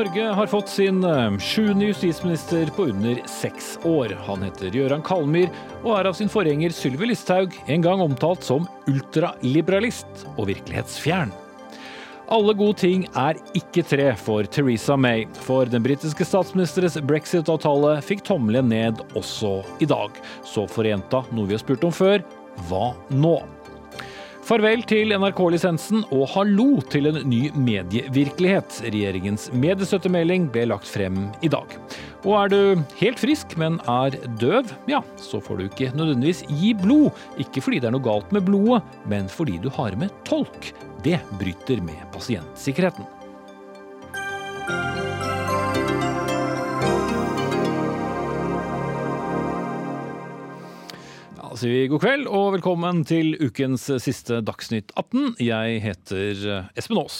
Norge har fått sin eh, sjuende justisminister på under seks år. Han heter Gøran Kalmyr og er av sin forgjenger Sylvi Listhaug en gang omtalt som ultraliberalist og virkelighetsfjern. Alle gode ting er ikke tre for Teresa May, for den britiske statsministeres brexit-avtale fikk tommelen ned også i dag. Så for å noe vi har spurt om før hva nå? Farvel til NRK-lisensen og hallo til en ny medievirkelighet. Regjeringens mediestøttemelding ble lagt frem i dag. Og er du helt frisk, men er døv, ja, så får du ikke nødvendigvis gi blod. Ikke fordi det er noe galt med blodet, men fordi du har med tolk. Det bryter med pasientsikkerheten. Sier vi god kveld og velkommen til ukens siste Dagsnytt 18. Jeg heter Espen Aas.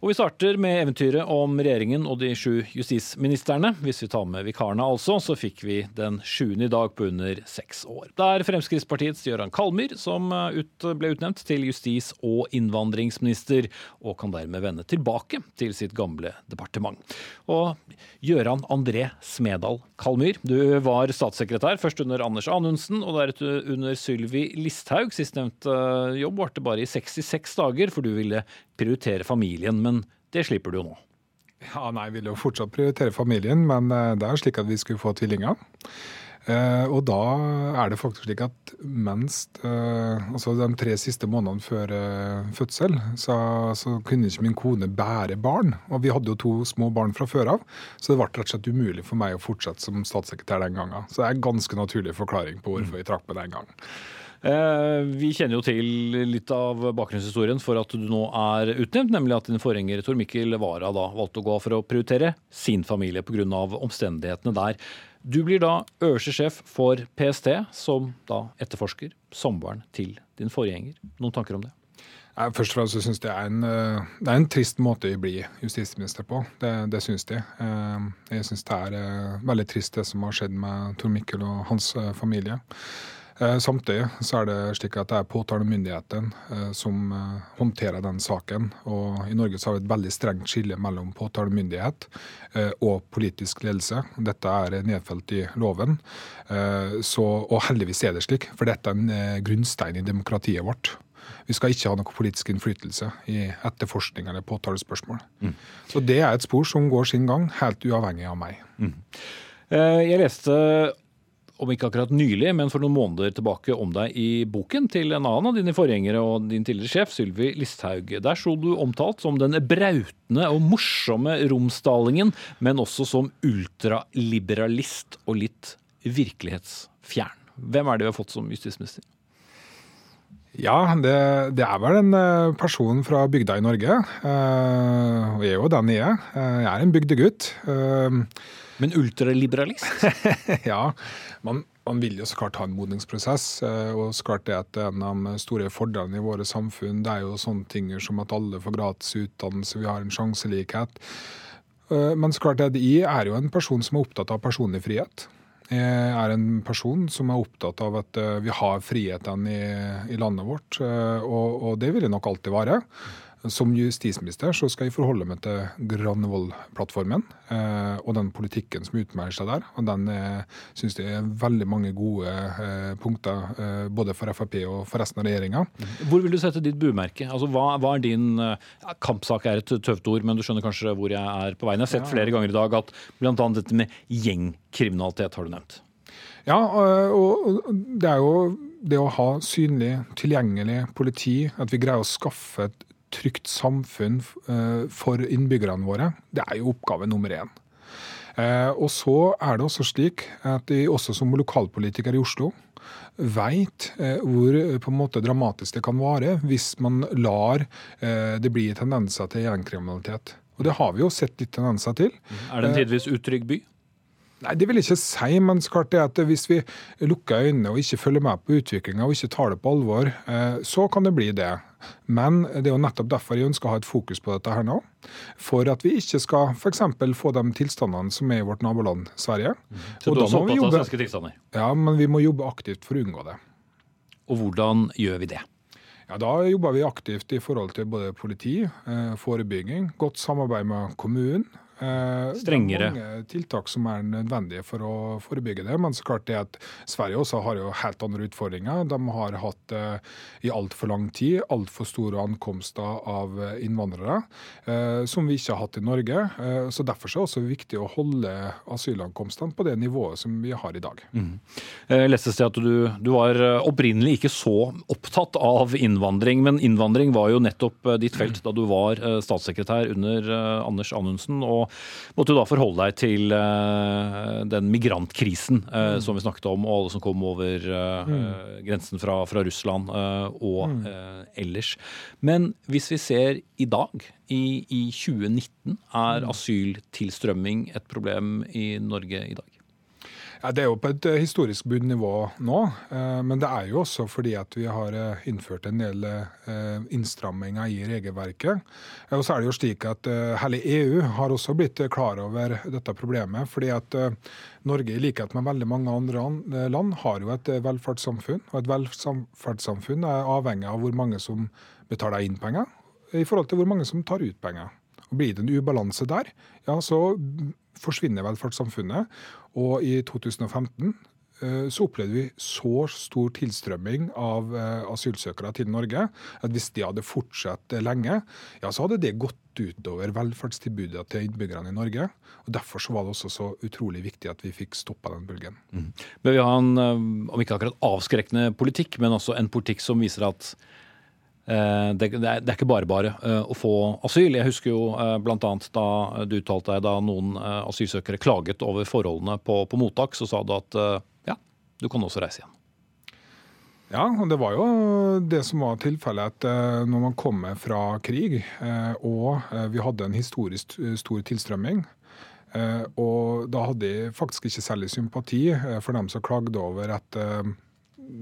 Og vi starter med eventyret om regjeringen og de sju justisministrene. Hvis vi tar med vikarene altså, så fikk vi den sjuende i dag på under seks år. Det er Fremskrittspartiets Gøran Kalmyr som ut, ble utnevnt til justis- og innvandringsminister, og kan dermed vende tilbake til sitt gamle departement. Og Gøran André Smedal Kalmyr, du var statssekretær først under Anders Anundsen og deretter under Sylvi Listhaug. Sistnevnte jobb varte bare i 66 dager, for du ville prioritere familien. Men det slipper du jo nå. Ja, nei, Jeg vil jo fortsatt prioritere familien, men eh, det er slik at vi skulle få tvillinger. Eh, og da er det faktisk slik at mens eh, altså de tre siste månedene før eh, fødsel, så, så, kunne ikke min kone bære barn. Og vi hadde jo to små barn fra før av, så det ble rett og slett umulig for meg å fortsette som statssekretær den gangen. Så det er en ganske naturlig forklaring på hvorfor vi trakk meg den gangen. Eh, vi kjenner jo til litt av bakgrunnshistorien for at du nå er utnevnt, nemlig at din forgjenger Tor Mikkel Wara da valgte å gå for å prioritere sin familie pga. omstendighetene der. Du blir da øverste sjef for PST, som da etterforsker samboeren til din forgjenger. Noen tanker om det? Først og fremst syns jeg det er, en, eh, det er en trist måte å bli justisminister på. Det, det syns de. Eh, jeg syns det er veldig trist det som har skjedd med Tor Mikkel og hans familie. Eh, samtidig så er det slik at det er påtalemyndigheten eh, som eh, håndterer den saken. Og I Norge så har vi et veldig strengt skille mellom påtalemyndighet og politisk ledelse. Dette er nedfelt i loven. Så, og heldigvis er det slik, for dette er en grunnstein i demokratiet vårt. Vi skal ikke ha noe politisk innflytelse i etterforskning eller påtalespørsmål. Mm. Så det er et spor som går sin gang, helt uavhengig av meg. Mm. Jeg leste om ikke akkurat nylig, men for noen måneder tilbake om deg i boken til en annen av dine forgjengere og din tidligere sjef, Sylvi Listhaug. Der sto du omtalt som den brautende og morsomme romsdalingen, men også som ultraliberalist og litt virkelighetsfjern. Hvem er det vi har fått som justisminister? Ja, det, det, er vel en eh, person fra bygda i Norge. Uh, og jeg er jo den jeg er. Uh, jeg er en bygdegutt. Men ultraliberalist? ja, man, man, vil jo så klart ha en modningsprosess. Eh, og så klart det at En av de store fordelene i våre samfunn det er jo sånne ting som at alle får gratis utdannelse, vi har en sjanselikhet. Eh, men så klart at jeg er jo en person som er opptatt av personlig frihet. Jeg er en person som er opptatt av at eh, vi har frihetene i, i, landet vårt, og, og det vil jeg nok alltid være. Som justisminister så skal jeg forholde meg til Granavolden-plattformen eh, og den politikken som utmerker seg der. og Den eh, syns jeg er veldig mange gode eh, punkter eh, både for Frp og for resten av regjeringa. Hvor vil du sette ditt bumerke? Altså, hva, hva, er din ja, Kampsak er et tøft ord, men du skjønner kanskje hvor jeg er på veien. Jeg har sett flere ganger i dag at bl.a. dette med gjengkriminalitet har du nevnt. Ja, og det er jo det å ha synlig, tilgjengelig politi, at vi greier å skaffe et trygt samfunn eh, for innbyggerne våre, det er jo oppgave nummer én. Eh, og så er det også slik at vi også som lokalpolitiker i Oslo veit eh, hvor på en måte dramatisk det kan være hvis man lar det bli tendenser til gjengkriminalitet. Og det har vi jo sett litt tendenser til. Er det en tidvis utrygg by? Nei, Det vil jeg ikke si, men klart det at hvis vi lukker øynene og ikke følger med på utviklinga og ikke tar det på alvor, så kan det bli det. Men det er jo nettopp derfor jeg ønsker å ha et fokus på dette her nå. For at vi ikke skal f.eks. få de tilstandene som er i vårt naboland Sverige. Mm. Så du er også opptatt av svenske tilstander? Ja, men vi må jobbe aktivt for å unngå det. Og hvordan gjør vi det? Ja, Da jobber vi aktivt i forhold til både politi, eh, forebygging, godt samarbeid med kommunen, Eh, Strengere. Det er mange tiltak som er nødvendige for å forebygge det. Men så klart det at Sverige også har jo helt andre utfordringer. De har hatt eh, i altfor lang tid altfor store ankomster av innvandrere, eh, som vi ikke har hatt i Norge. Så Derfor er det også viktig å holde asylankomstene på det nivået som vi har i dag. Mm. Jeg leste at du, du var opprinnelig ikke så opptatt av innvandring, men innvandring var jo nettopp ditt felt da du var statssekretær under Anders Anundsen. og måtte du da forholde deg til uh, den migrantkrisen mm. som vi snakket om, og alle som kom over uh, mm. grensen fra, fra Russland og mm. ellers. Men hvis vi ser i dag, i, i 2019, er mm. asyltilstrømming et problem i Norge i dag? Ja, Det er jo på et eh, historisk bunnivå nå, eh, men det er jo også fordi at vi har eh, innført en del innstramminger i regelverket. Og så er det jo slik at hele EU har også blitt klar over dette problemet. fordi at Norge, i likhet med veldig mange andre land, har jo et velferdssamfunn. Og et velferdssamfunn er avhengig av hvor mange som betaler inn penger, i forhold til hvor mange som tar ut penger. Og Blir det en ubalanse der, ja, så forsvinner velferdssamfunnet. Og i 2015 eh, så opplevde vi så stor tilstrømming av eh, asylsøkere til Norge at hvis de hadde fortsatt lenge, ja, så hadde det gått utover velferdstilbudet til innbyggerne i Norge. og Derfor så var det også så utrolig viktig at vi fikk stoppa den bølgen. Mm. Men vi har en, eh, om ikke akkurat avskrekkende politikk, men også en politikk som viser at det, det, er ikke bare bare eh, å få asyl. Jeg husker jo eh, bl.a. da du uttalte deg da noen asylsøkere klaget over forholdene på, på, mottak, så sa du at ja, du kan også reise igjen. Ja, og det var jo det som var tilfellet at når man kommer fra krig, og vi hadde en historisk stor tilstrømming, og da hadde jeg faktisk ikke særlig sympati for dem som klagde over at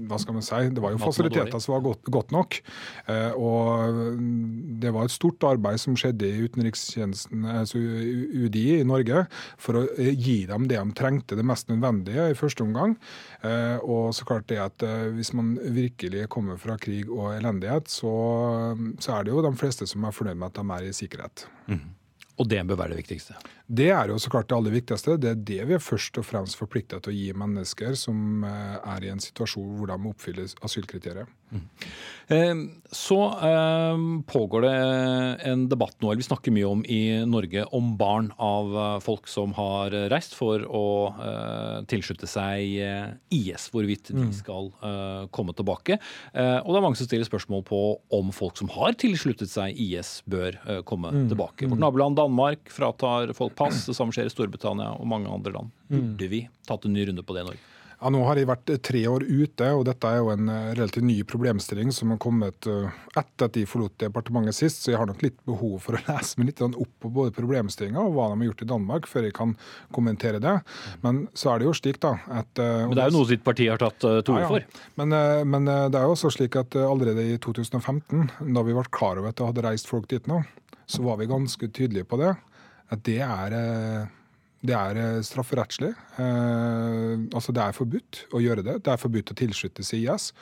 hva skal man si, Det var jo fasiliteter som var godt, godt, nok. Eh, og det var et stort arbeid som skjedde i utenrikstjenesten, altså UDI i Norge, for å eh, gi dem det de trengte, det mest nødvendige i første omgang. Eh, og så klart det at hvis man virkelig kommer fra krig og elendighet, så, så er det jo de fleste som er fornøyd med at de er i sikkerhet. Mm. Og det bør være det viktigste? Det er jo så klart det aller viktigste. Det er det vi er først og fremst forplikta til å gi mennesker som eh, er i en situasjon hvor de oppfyller asylkriteriet. Mm. Så pågår det en debatt nå, eller vi snakker mye om i Norge, om barn av eh, folk som har reist for å eh, tilslutte seg IS, hvorvidt de mm. skal komme tilbake. Og det er mange som stiller spørsmål på om folk som har tilsluttet seg IS, bør komme mm. tilbake. Vårt naboland Danmark fratar folk pass. Det samme skjer i Storbritannia og mange andre land. Burde vi tatt en ny runde på det i Norge? Ja, Nå har jeg vært tre år ute, og dette er jo en eh, relativt ny problemstilling som har kommet eh, etter at de forlot departementet sist, så jeg har nok litt behov for å lese meg litt opp på både problemstillinga og hva de har gjort i Danmark, før jeg kan kommentere det. Men så er det jo slik, da at eh, Men det er jo noe sitt parti har tatt til orde ja, ja. for? Men, men, det er jo også slik at allerede i 2015, da vi ble klar over at det hadde reist folk dit nå, så var vi ganske tydelige på det at det er, eh, det er eh, strafferettslig. Eh, altså det er forbudt å gjøre det. Det er forbudt å tilslutte seg IS.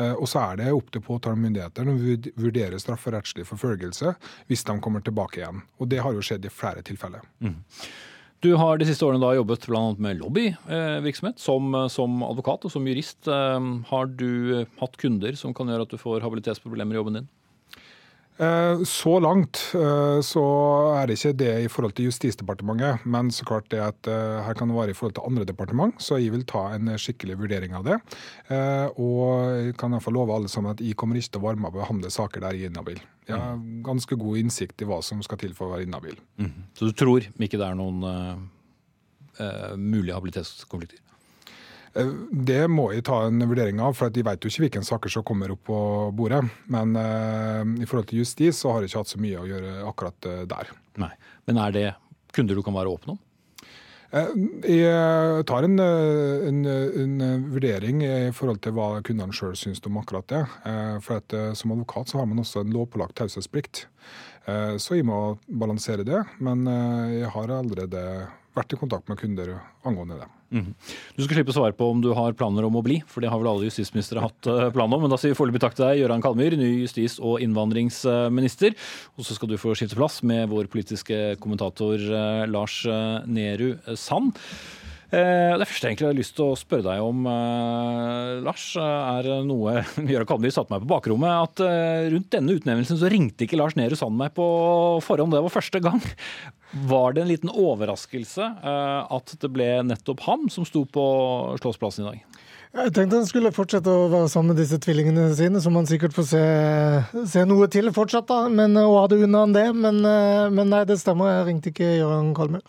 Og så er det opp til påtalemyndighetene å vurdere strafferettslig forfølgelse hvis de kommer tilbake igjen. Og det har jo skjedd i flere tilfeller. Mm. Du har de siste årene da jobbet bl.a. med lobbyvirksomhet som, som, advokat og som jurist. Har du hatt kunder som kan gjøre at du får habilitetsproblemer i jobben din? Eh, så langt eh, så er det ikke det i forhold til Justisdepartementet, men så klart det at eh, her kan det være i forhold til andre departement, så jeg vil ta en skikkelig vurdering av det. Og jeg kan i hvert fall love alle sammen at jeg kommer ikke til å være med og behandle saker der jeg er inhabil. Jeg har ganske god innsikt i hva som skal til for å være inhabil. Mm. Så du tror ikke det er noen uh, mulige habilitetskonflikter? Eh, det må jeg ta en vurdering av, for de vet jo ikke hvilke saker som kommer opp på bordet. Men uh, i forhold til justis så har jeg ikke hatt så mye å gjøre akkurat uh, der. Nei, Men er det kunder du kan være åpen om? Jeg tar en, en, en, vurdering i forhold til hva kundene sjøl syns om akkurat det. For at Som advokat så har man også en lovpålagt taushetsplikt. Så jeg må balansere det. Men jeg har allerede vært i kontakt med kunder angående det. Mm. Du skal slippe å svare på om du har planer om å bli, for det har vel alle justisministre hatt planer plan om. Men da sier vi foreløpig takk til deg, Gøran Kalmyr, ny justis- og innvandringsminister. Og så skal du få skifte plass med vår politiske kommentator eh, Lars Nehru Sand. Eh, det første jeg egentlig har lyst til å spørre deg om, eh, Lars, er noe Jørgen Kalmyr satte meg på bakrommet. At eh, rundt denne utnevnelsen så ringte ikke Lars Nehru Sand meg på forhånd. Det var første gang. Var det en liten overraskelse at det ble nettopp ham som sto på Slåssplassen i dag? Jeg tenkte han skulle fortsette å være sammen med disse tvillingene sine, som han sikkert får se, se noe til fortsatt, da. Men, og hadde unna han det. Men, men nei, det stemmer, jeg ringte ikke Gøran Kalmyr.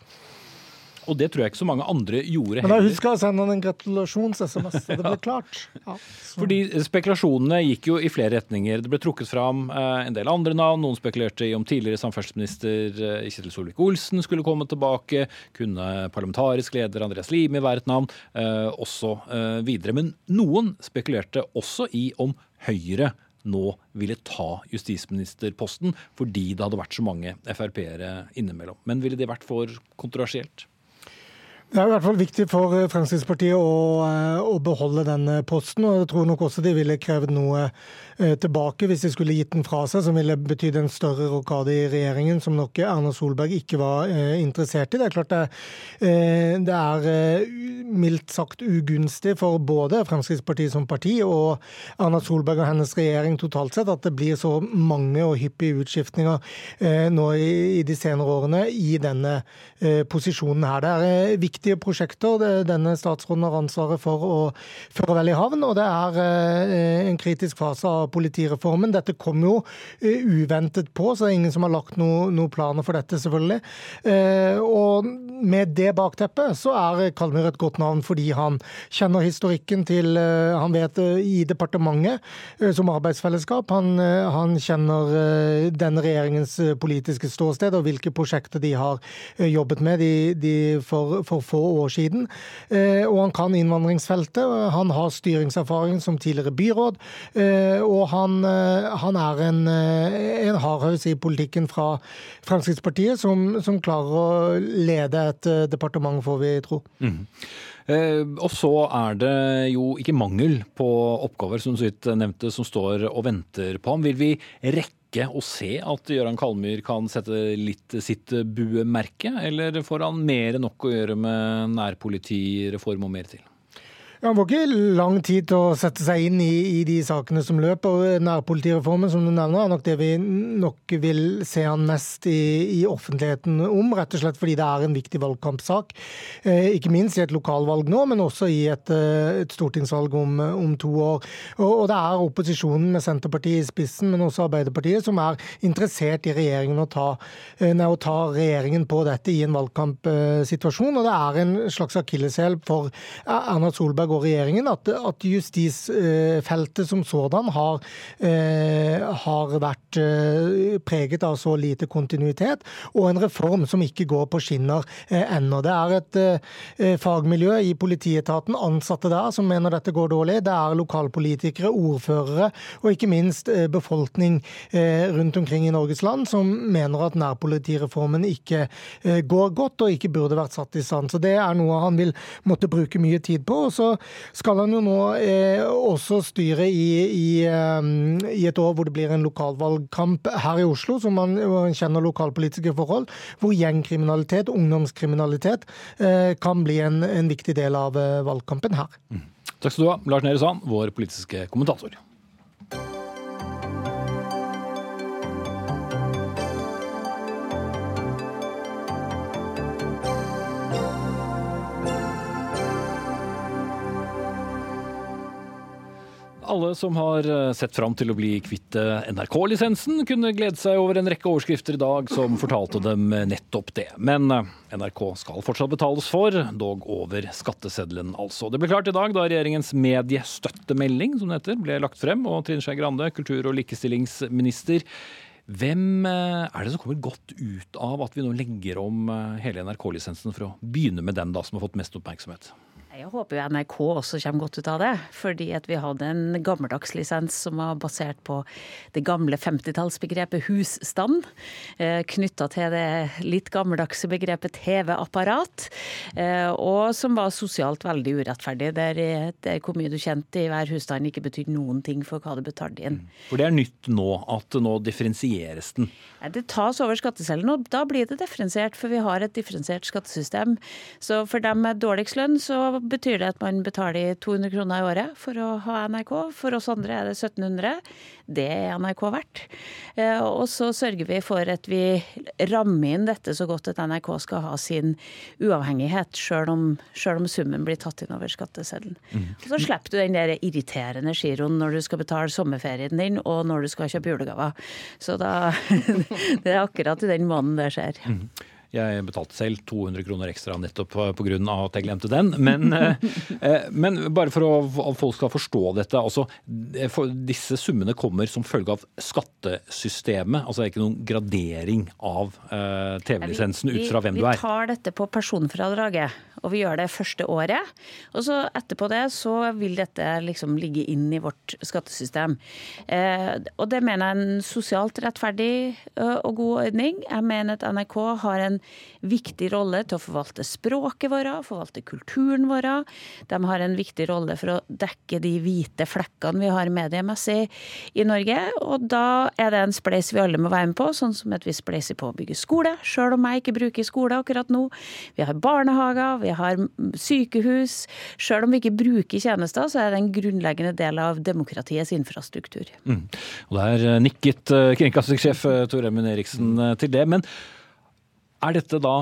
Og det tror jeg ikke så mange andre gjorde heller. Men da husker å sende han en gratulasjons-SMS, det ble klart. Ja, Fordi spekulasjonene gikk jo i flere retninger. Det ble trukket fram eh, en del andre navn. Noen spekulerte i om tidligere samferdselsminister eh, Kjetil Solvik-Olsen skulle komme tilbake. Kunne parlamentarisk leder Andreas Limi være et navn? Eh, også videre. Men noen spekulerte også i om Høyre nå ville ta justisministerposten fordi det hadde vært så mange Frp-ere innimellom. Men ville det vært for kontroversielt? Det er i hvert fall viktig for eh, Fremskrittspartiet å, eh, å, beholde denne posten. og Jeg tror nok også de ville krevd noe eh, tilbake hvis de skulle gitt den fra seg, som ville betydd en større rokade i regjeringen, som nok Erna Solberg ikke var interessert i. Det er klart det, det er mildt sagt ugunstig for både Fremskrittspartiet som parti og Erna Solberg og hennes regjering totalt sett at det blir så mange og hyppige utskiftninger nå i de senere årene i denne posisjonen her. Det er viktig viktige prosjekter denne statsråden har ansvaret for å føre vel i havn. Og det er eh, en kritisk fase av politireformen. Dette kom jo eh, uventet på, så det er ingen som har lagt noen noe planer for dette, selvfølgelig. Eh, og med det bakteppet så er Kalmyr et godt navn fordi han kjenner historikken til Han vet i departementet som arbeidsfellesskap. Han, han kjenner denne regjeringens politiske ståsted og hvilke prosjekter de har jobbet med de, de for, for få år siden. Eh, og han kan innvandringsfeltet. Han har styringserfaring som tidligere byråd. Eh, og han, eh, han er en, en hardhaus i politikken fra Fremskrittspartiet som, som, klarer å lede et departement, får vi tro. Mm. Og så er det jo ikke mangel på oppgaver, som du nevnte, som står og venter på ham. Vil vi rekke ikke å se at Gøran Kalmyr kan sette litt sitt buemerke, eller får han mer enn nok å gjøre med nærpolitireform og mer til? Han får ikke lang tid til å sette seg inn i, i de sakene som løper. Nærpolitireformen som du nevner, er nok det vi nok vil se han mest i, i offentligheten om. Rett og slett fordi det er en viktig valgkampsak. Eh, ikke minst i et lokalvalg nå, men også i et, eh, et stortingsvalg om, om, to år. Og, og, det er opposisjonen med Senterpartiet i spissen, men også Arbeiderpartiet, som er interessert i regjeringen å ta, eh, nei, å ta regjeringen på dette i en valgkampsituasjon. Og det er en slags akilleshæl for Erna Solberg og regjeringen at, at justisfeltet som sådan har, eh, har vært eh, preget av så lite kontinuitet, og en reform som ikke går på skinner eh, ennå. Det er et fagmiljø i politietaten, ansatte der, som mener dette går dårlig. Det er lokalpolitikere, ordførere og ikke minst befolkning rundt omkring i Norges land som mener at nærpolitireformen ikke går godt og ikke burde vært satt i stand. Så Det er noe han vil måtte bruke mye tid på. og Så skal han jo nå eh, også styre i, i, um, i, et år hvor det blir en lokalvalgkamp her i Oslo, som man, man kjenner lokalpolitiske forhold, hvor gjengkriminalitet, ungdomskriminalitet, eh, kan bli en, en, viktig del av eh, valgkampen her. Mm. Takk skal du ha, Lars Nehru Sand, vår politiske kommentator. Alle som har eh, sett fram til å bli kvitt eh, NRK-lisensen, kunne glede seg over en rekke overskrifter i dag som fortalte dem nettopp det. Men eh, NRK skal fortsatt betales for, dog over skatteseddelen altså. Det ble klart i dag da regjeringens mediestøttemelding, som det heter, ble lagt frem, og Trine Skei Grande, kultur- og likestillingsminister. Hvem er det som kommer godt ut av at vi nå legger om hele NRK-lisensen for å begynne med den da som har fått mest oppmerksomhet? Jeg håper jo NRK også kommer godt ut av det. Fordi at vi hadde en gammeldags lisens som var basert på det gamle 50-tallsbegrepet husstand. Eh, Knytta til det litt gammeldagse begrepet TV-apparat. Eh, og som var sosialt veldig urettferdig. Der, der hvor mye du kjente i hver husstand ikke betydde noen ting for hva du betalte inn. For det er nytt nå, at nå differensieres den. Det tas over skatteseddelen, og da blir det differensiert. For vi har et differensiert skattesystem. Så for dem med dårligst lønn, så betyr det at man betaler 200 kroner i året for å ha NRK. For oss andre er det 1700. Det er NRK verdt. Eh, og så sørger vi for at vi rammer inn dette så godt at NRK skal ha sin uavhengighet, sjøl om, om, summen blir tatt inn over skatteseddelen. Mm. Så slipper du den der irriterende giroen når du skal betale sommerferien din og når du skal kjøpe julegaver. Så da Det er akkurat i den måneden det skjer. Mm. Jeg betalte selv 200 kroner ekstra nettopp pga. at jeg glemte den. Men, eh, eh, men bare for at folk skal forstå dette. altså Disse summene kommer som følge av skattesystemet. altså Det er ikke noen gradering av eh, TV-lisensen ut fra hvem du er. Vi tar dette på personfradraget, og vi gjør det første året. Og så etterpå det så vil dette liksom ligge inn i vårt skattesystem. Og det mener jeg er en sosialt rettferdig og god ordning. Jeg mener at NRK har en viktig rolle til å forvalte språket vårt, forvalte kulturen vår. De har en viktig rolle for å dekke de hvite flekkene vi har mediemessig i Norge. Og da er det en spleis vi alle må være med på, sånn som at vi spleiser på å bygge skole, sjøl om jeg ikke bruker skole akkurat nå. Vi har barnehager, vi har sykehus. Sjøl om vi ikke bruker tjenester, så er det en grunnleggende del av demokratiets infrastruktur. Mm. Og Der nikket eh, kringkastingssjef eh, Tor Emund Eriksen eh, til det. men er dette da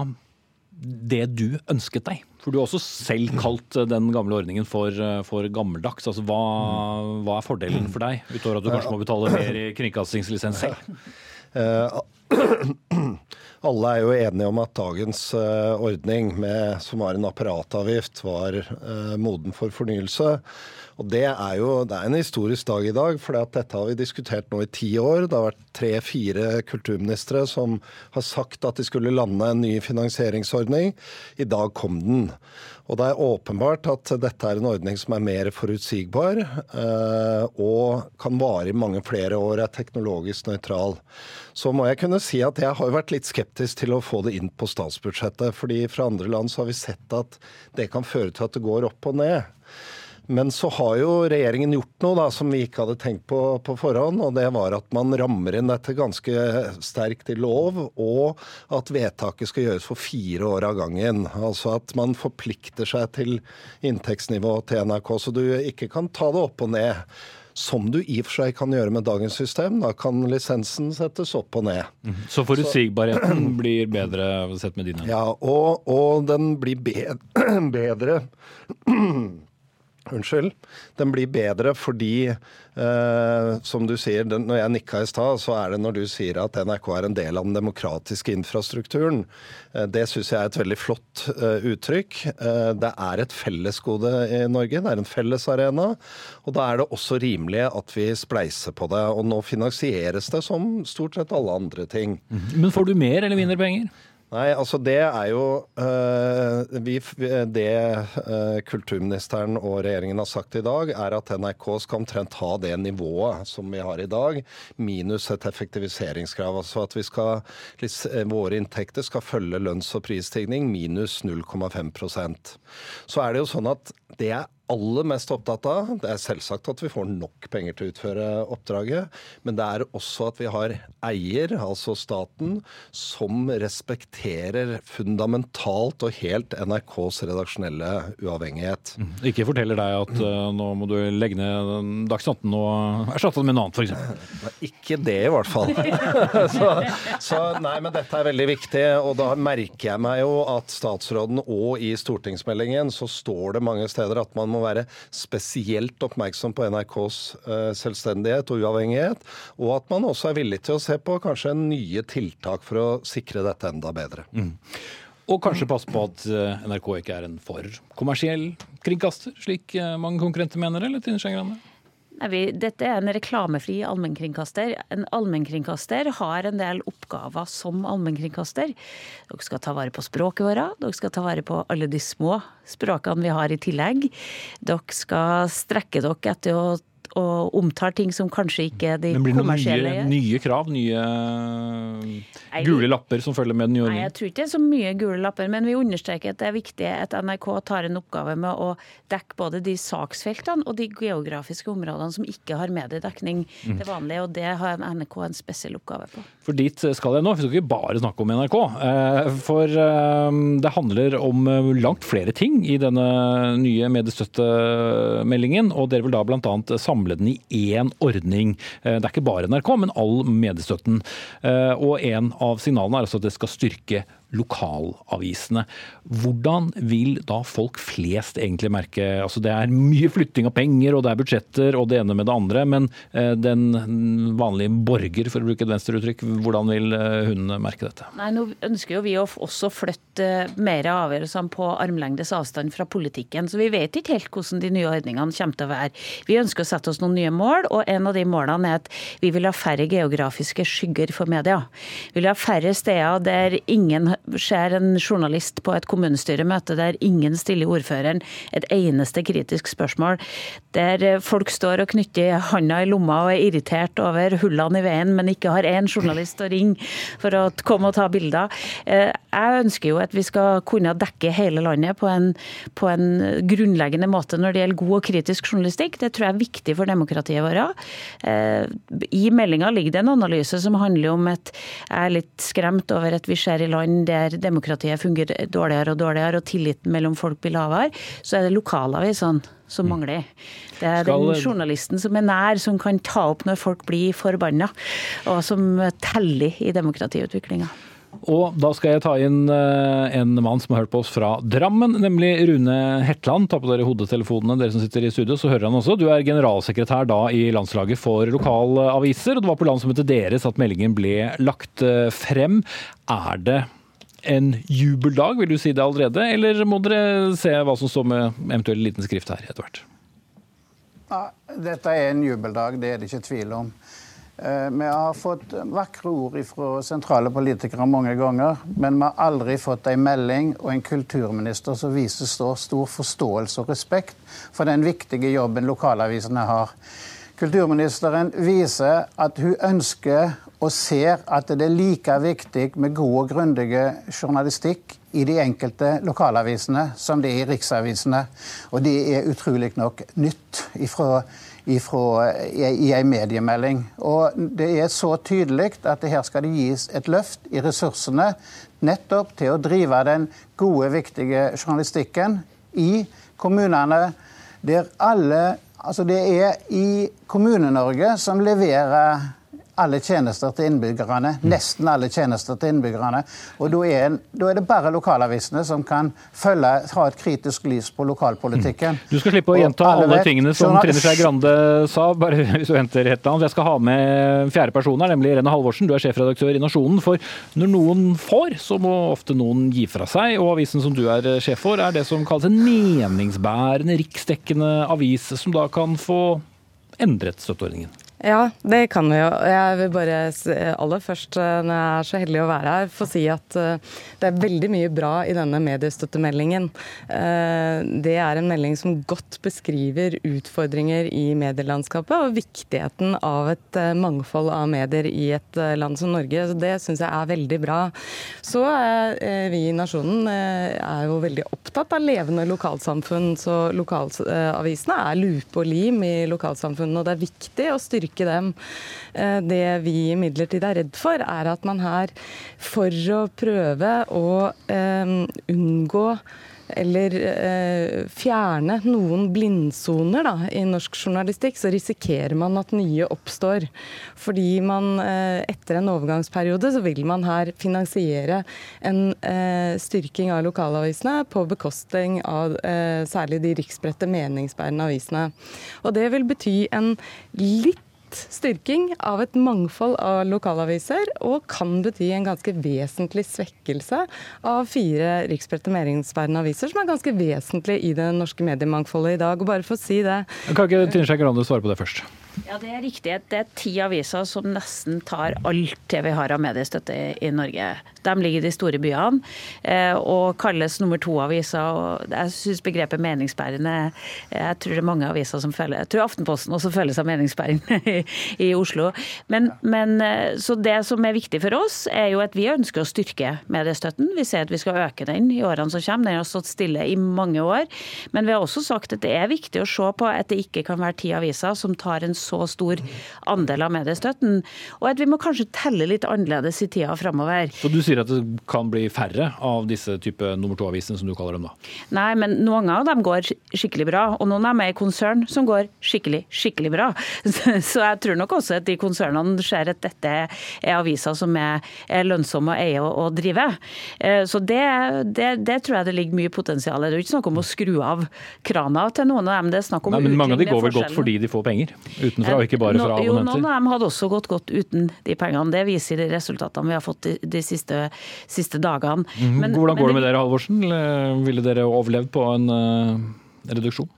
det du ønsket deg? For du har også selv kalt den gamle ordningen for, for gammeldags. Altså, hva, hva, er fordelen for deg, utover at du kanskje må betale mer i kringkastingslisens selv? Eh, alle er jo enige om at dagens eh, ordning, med, som var en apparatavgift, var moden for fornyelse. Og Det er jo det er en historisk dag i dag, for dette har vi diskutert nå i ti år. Det har vært tre-fire kulturministre som har sagt at de skulle lande en ny finansieringsordning. I dag kom den. Og det er åpenbart at dette er en ordning som er mer forutsigbar eh, og kan vare i mange flere år, er teknologisk nøytral. Så må jeg kunne si at jeg har vært litt skeptisk til å få det inn på statsbudsjettet. fordi fra andre land så har vi sett at det kan føre til at det går opp og ned. Men så har jo regjeringen gjort noe da, som vi ikke hadde tenkt på på forhånd. og Det var at man rammer inn dette ganske sterkt i lov, og at vedtaket skal gjøres for fire år av gangen. Altså at man forplikter seg til inntektsnivået til NRK, så du ikke kan ta det opp og ned. Som du i og for seg kan gjøre med dagens system. Da kan lisensen settes opp og ned. Mhm. Så forutsigbarheten blir bedre sett med dine? Ja, og, og den blir bedre Unnskyld. Den blir bedre fordi, eh, som du sier, den, når jeg nikka i stad, så er det når du sier at NRK er en del av den demokratiske infrastrukturen. Eh, det syns jeg er et veldig flott eh, uttrykk. Eh, det er et fellesgode i Norge. Det er en fellesarena. Og da er det også rimelig at vi spleiser på det. Og nå finansieres det som stort sett alle andre ting. Men får du mer eller mindre penger? Nei, altså det er jo uh, vi, Det uh, kulturministeren og regjeringen har sagt i dag, er at NRK skal omtrent ha det nivået som vi har i dag, minus et effektiviseringskrav. Altså at skal, eh, våre inntekter skal følge lønns- og prisstigning minus 0,5% Så er det jo sånn at det er aller mest opptatt av, det er selvsagt at vi får nok penger til å utføre oppdraget, men det er også at vi har eier, altså staten, som respekterer fundamentalt og helt NRKs redaksjonelle uavhengighet. Mm. Ikke forteller deg at uh, nå må du legge ned Dagsnytt 18 og erstatte den med noe annet, f.eks.? Ikke det, i hvert fall. så, så, nei, men dette er veldig viktig, og da merker jeg meg jo at statsråden og i stortingsmeldingen så står det mange steder at man må være spesielt oppmerksom på NRKs uh, selvstendighet og uavhengighet, og at man også er villig til å se på kanskje nye tiltak for å sikre dette enda bedre. Mm. Og kanskje passe på at eh, NRK ikke er en for kommersiell kringkaster, slik eh, mange konkurrenter mener, eller Tine Skei Grande? Nei, dette er en reklamefri allmennkringkaster. En allmennkringkaster har en del oppgaver som allmennkringkaster. Dere skal ta vare på språket vårt, dere skal ta vare på alle de små språkene vi har i tillegg. Dere skal strekke dere etter å og omtaler ting som kanskje ikke de kommersielle gjør. Nye, nye krav? Nye Nei, gule lapper som følger med den nye ordningen? Nei, jeg tror ikke det er så mye gule lapper, men vi understreker at det er viktig at NRK tar en oppgave med å dekke både de saksfeltene og de geografiske områdene som ikke har mediedekning mm. til vanlig, og det har NRK en spesiell oppgave på. For dit skal jeg nå. Vi skal ikke bare snakke om NRK. Eh, for eh, det handler om eh, langt flere ting i denne nye mediestøttemeldingen, og dere vil da bl.a. samle den i én ordning. Det er ikke bare NRK, men all mediestøtten. Og en av signalene er altså at det skal styrke lokalavisene. Hvordan vil da folk flest egentlig merke Altså det er mye flytting av penger, og det er budsjetter og det ene med det andre, men eh, den vanlige borger, for å bruke et venstreuttrykk, hvordan vil eh, hun merke dette? Nei, Nå ønsker jo vi å også flytte mer av avgjørelsene på armlengdes avstand fra politikken, så vi vet ikke helt hvordan de nye ordningene kommer til å være. Vi ønsker å sette oss noen nye mål, og en av de målene er at vi vil ha færre geografiske skygger for media. Vi vil ha færre steder der ingen ser en journalist på et kommunestyremøte der ingen stiller ordføreren et eneste kritisk spørsmål, der folk står og knytter handa i lomma og er irritert over hullene i veien, men ikke har én journalist å ringe for å komme og ta bilder. Eh, jeg ønsker jo at vi skal kunne dekke hele landet på en, på en grunnleggende måte når det gjelder god og kritisk journalistikk. Det tror jeg er viktig for demokratiet vårt. Eh, I meldinga ligger det en analyse som handler om at jeg er litt skremt over at vi ser i land der demokratiet fungerer dårligere og dårligere, og tilliten mellom folk blir lavere, så er det lokalavisene som mm. mangler. Det er Skal... den journalisten som er nær, som kan ta opp når folk blir forbanna, og som teller i demokratiutviklinga. Og da skal jeg ta inn eh, en mann som har hørt på oss fra Drammen, nemlig Rune Hetland. Ta på dere hodetelefonene, dere som sitter i studio, så hører han også. Du er generalsekretær da i landslaget for lokalaviser, og det var på landsmøtet deres at meldingen ble lagt eh, frem. Er det en jubeldag, vil du si det allerede, eller må dere se hva som står med eventuell liten skrift her etter dette er en jubeldag, det er det ikke tvil om. Eh, vi har fått vakre ord fra sentrale politikere mange ganger, men vi har aldri fått en melding og en kulturminister som viser stor forståelse og respekt for den viktige jobben lokalavisene har. Kulturministeren viser at hun ønsker og ser at det er like viktig med god og grundig journalistikk i de enkelte lokalavisene som det er i riksavisene. Og det er utrolig nok nytt ifra, ifra, i, en mediemelding. Og det er så tydelig at her skal det gis et løft i ressursene nettopp til å drive den gode, viktige journalistikken i kommunene der alle Altså det er i Kommune-Norge som leverer alle tjenester til innbyggerne. Mm. Nesten alle tjenester til innbyggerne. Og da er, da er, det bare lokalavisene som kan følge, ha et kritisk lys på lokalpolitikken. Mm. Du skal slippe å gjenta alle, alle tingene som Trine Skei Grande sa, bare hvis du venter et annet. Jeg skal ha med fjerde person her, nemlig Irene Halvorsen. Du er sjefredaktør i Nasjonen. For når noen får, så må ofte noen gi fra seg. Og avisen som du er sjef for, er det som kalles en meningsbærende, riksdekkende avis, som da kan få endret støtteordningen. Ja, det kan vi jo. Jeg vil bare aller først, eh, når jeg er så heldig å være her, få si at eh, det er veldig mye bra i denne mediestøttemeldingen. Eh, det er en melding som godt beskriver utfordringer i medielandskapet og viktigheten av et mangfold av medier i et land som Norge. Så det syns jeg er veldig bra. Så er vi i Nasjonen er jo veldig opptatt av levende lokalsamfunn, så lokalavisene er lupe og lim i lokalsamfunnene, og det er viktig å styrke styrke dem. Eh, det vi imidlertid er redd for, er at man her, for å prøve å um, unngå eller eh, fjerne noen blindsoner da, i norsk journalistikk, så risikerer man at nye oppstår. Fordi man eh, etter en overgangsperiode så vil man her finansiere en eh, styrking av lokalavisene på bekostning av eh, særlig de riksbredte meningsbærende avisene. Og det vil bety en litt styrking av et mangfold av lokalaviser, og kan bety en ganske vesentlig svekkelse av fire riksspredte meningsbærende aviser, som er ganske vesentlig i det norske mediemangfoldet i dag. Og bare for å si det Kan ikke Trine Skei Grande svare på det først? Ja, Det er riktig. Det er ti aviser som nesten tar alt det vi har av mediestøtte i Norge. De ligger i de store byene eh, og kalles nummer to-aviser. Jeg syns begrepet meningsbærende Jeg tror det er mange aviser som føler Jeg tror Aftenposten også føler seg meningsbærende i, i Oslo. Men, men, eh, så det som er viktig for oss, er jo at vi ønsker å styrke mediestøtten. Vi ser at vi skal øke den i årene som kommer. Den har stått stille i mange år. Men vi har også sagt at det er viktig å se på at det ikke kan være ti aviser som tar en så stor andel av mediestøtten. Og at vi må kanskje telle litt annerledes i tida framover. Så du sier at det kan bli færre av disse type nummer to-avisene, som du kaller dem da? Nei, men noen av dem går skikkelig bra. Og noen av dem er i konsern som går skikkelig, skikkelig bra. Så jeg tror nok også at de konsernene ser at dette er aviser som er, lønnsomme å eie og, og drive. Eh, så det, det, det, tror jeg det ligger mye potensial i. Det er jo ikke snakk om å skru av krana til noen av dem. Det er snakk om Nei, men Mange av de går vel godt fordi de får penger utenfra, og ikke bare fra abonnenter? Jo, noen av dem hadde også gått godt uten de pengene. Det viser de resultatene vi har fått de, de siste, siste, dagene. Mhm. Men, Hvordan går det med dere, Halvorsen? Ville dere overlevd på en uh, reduksjon?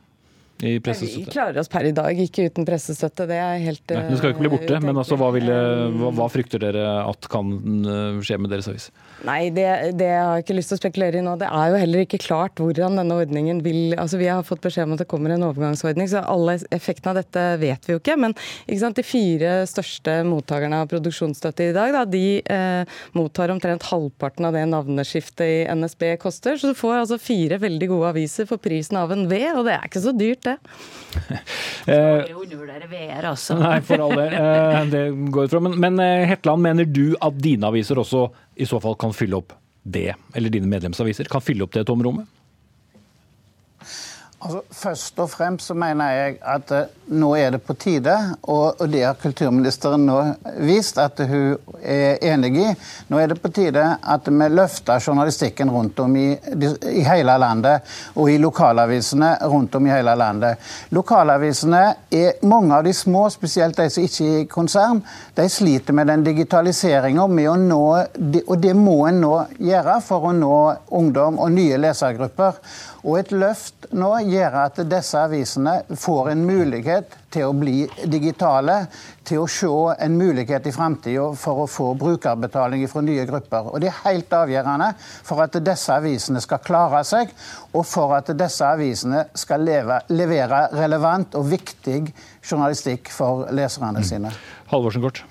I pressestøtte? Vi klarer oss per i dag ikke uten pressestøtte. Det er helt Nei, Det skal jo ikke bli borte, men altså, hva, ville, hva, hva, frykter dere at kan eh, skje med deres avis? Nei, det, det har jeg ikke lyst til å spekulere i nå. Det er jo heller ikke klart hvordan denne ordningen vil altså Vi har fått beskjed om at det kommer en overgangsordning, så alle effektene av dette vet vi jo ikke. Men ikke sant, de fire største mottakerne av produksjonsstøtte i dag, da, de eh, mottar omtrent halvparten av det navneskiftet i NSB koster. Så du får altså fire veldig gode aviser for prisen av en V, og det er ikke så dyrt, det. Eh, undervurdere VR, altså. Nei, for all del. Eh, det går ut fra. Men, men eh, Hetland, mener du at dine aviser også i så fall kan fylle opp det, eller dine medlemsaviser, kan fylle opp det tomrommet? Altså, først og fremst så mener jeg at uh, nå er det på tide, og, og, det har kulturministeren nå vist at hun er enig i. Nå er det på tide at vi løfter journalistikken rundt om i, i hele landet, og i lokalavisene rundt om i hele landet. Lokalavisene er mange av de små, spesielt de som ikke er i konsern, de sliter med den digitaliseringa med Og det må en nå gjøre for å nå ungdom og nye lesergrupper. Og et løft nå gjør at disse avisene får en mulighet til å bli digitale, til å se en mulighet i framtida for å få brukerbetaling fra nye grupper. Og Det er helt avgjørende for at disse avisene skal klare seg, og for at disse avisene skal leve, levere relevant og viktig journalistikk for leserne sine. Mm. Halvorsen kort.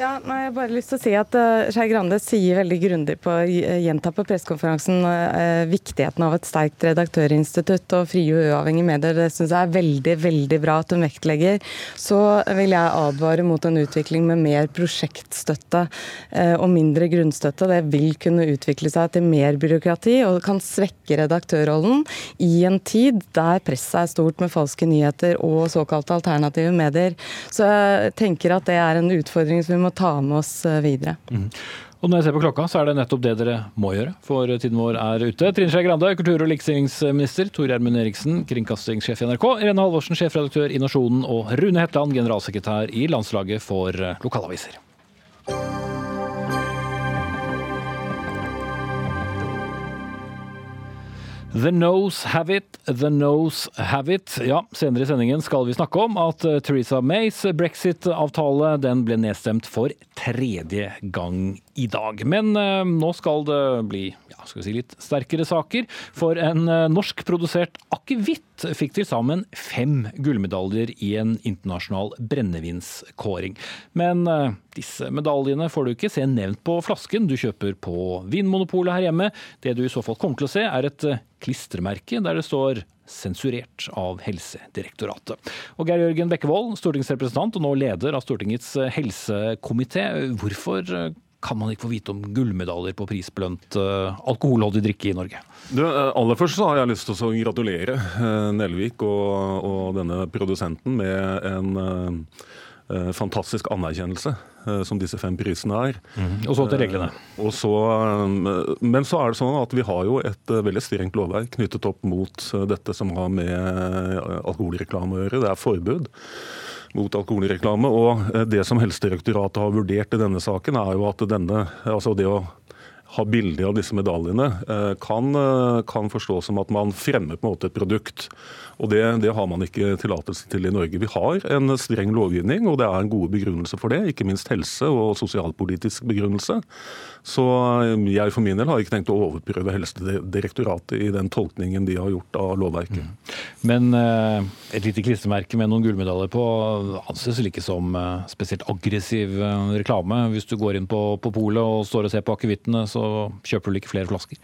Ja, nei, jeg har bare lyst til å si at uh, Skei Grande sier veldig grundig på å gjenta på pressekonferansen uh, viktigheten av et sterkt redaktørinstitutt og frie og uavhengige medier. Det syns jeg er veldig veldig bra at hun vektlegger. Så vil jeg advare mot en utvikling med mer prosjektstøtte uh, og mindre grunnstøtte. Det vil kunne utvikle seg til mer byråkrati og kan svekke redaktørrollen i en tid der presset er stort med falske nyheter og såkalte alternative medier. Så jeg tenker at det er en utfordring som vi må ta med oss eh, videre. Mm. Og når jeg ser på klokka, så er det nettopp det dere må gjøre, for tiden vår er ute. Trine Skei Grande, kultur- og likestillingsminister. Tor Gjermund Eriksen, kringkastingssjef i NRK. Irene Halvorsen, sjefredaktør i Nasjonen. Og Rune Hetland, generalsekretær i Landslaget for lokalaviser. The nose have it, the nose have it. Ja, senere i sendingen skal vi snakke om at eh, Theresa Mays brexit-avtale den ble nedstemt for tredje gang i dag. Men eh, nå skal det bli ja, skal vi si litt sterkere saker. For en eh, norskprodusert akevitt fikk til sammen fem gullmedaljer i en internasjonal brennevinskåring. Men uh, disse medaljene får du ikke se nevnt på flasken du kjøper på Vinmonopolet her hjemme. Det du i så fall kommer til å se, er et klistremerke der det står sensurert av Helsedirektoratet. Og Geir Jørgen Bekkevold, stortingsrepresentant og nå leder av Stortingets helsekomité. Hvorfor kan man ikke få vite om gullmedaljer på prisbelønt uh, alkoholholdig drikke i Norge? Du, eh, aller først så har jeg lyst til å gratulere uh, Nelvik og, og, denne produsenten med en eh, fantastisk anerkjennelse, eh, som disse fem prisene er. Mm. Og så til reglene. Og så, men så er det sånn at vi har jo et veldig strengt lovverk knyttet opp mot dette som har med alkoholreklame å gjøre. Det er forbud mot alkoholreklame. Og det som Helsedirektoratet har vurdert i denne saken, er jo at denne, altså det å ha bilder av disse medaljene, kan, kan forstås som at man fremmer på en måte et produkt. Og det, det, har man ikke tillatelse til i Norge. Vi har en streng lovgivning, og det er en gode begrunnelse for det. Ikke minst helse- og sosialpolitisk begrunnelse. Så um, jeg for min del har ikke tenkt å overprøve Helsedirektoratet i den tolkningen de har gjort av lovverket. Mm. Men et lite klistremerke med noen gullmedaljer på anses vel ikke som spesielt aggressiv reklame. Hvis du går inn på, på polet og står og ser på akevittene, så kjøper du ikke flere flasker?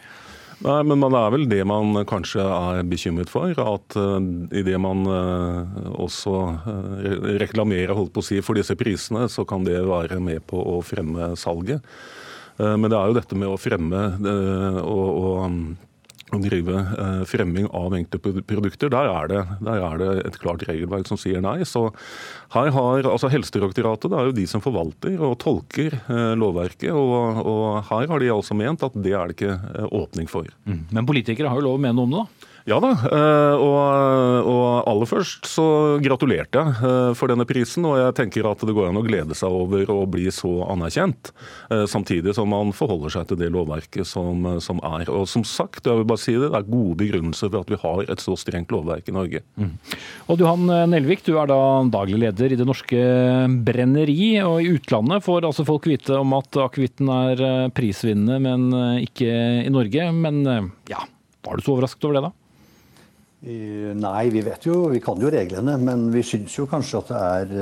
Nei, men det er vel det man kanskje er bekymret for. At uh, idet man uh, også uh, reklamerer holdt på å si, for disse prisene, så kan det være med på å fremme salget. Men det er jo dette med å fremme og, og å drive eh, fremming av enkeltprodukter. der er, det, der er, det, et klart regelverk som sier nei. Så her har altså Helsedirektoratet det er jo de som forvalter og tolker eh, lovverket. Og, og, her har de altså ment at det er det ikke eh, åpning for. Mm. Men politikere har jo lov å mene noe om det, da? Ja da, eh, og, og, aller først så gratulerte jeg eh, for denne prisen. Og jeg tenker at det går an å glede seg over å bli så anerkjent. Eh, samtidig som man forholder seg til det lovverket som, som er. Og som sagt, jeg vil bare si det, det er gode begrunnelser for at vi har et så strengt lovverk i Norge. Mm. Og Johan Nelvik, du er da daglig leder i Det Norske Brenneri. Og i utlandet får altså folk vite om at akevitten er prisvinnende, men ikke i Norge. Men ja, var du så overrasket over det, da? Nei, vi vet jo, vi kan jo reglene, men vi syns jo kanskje at det er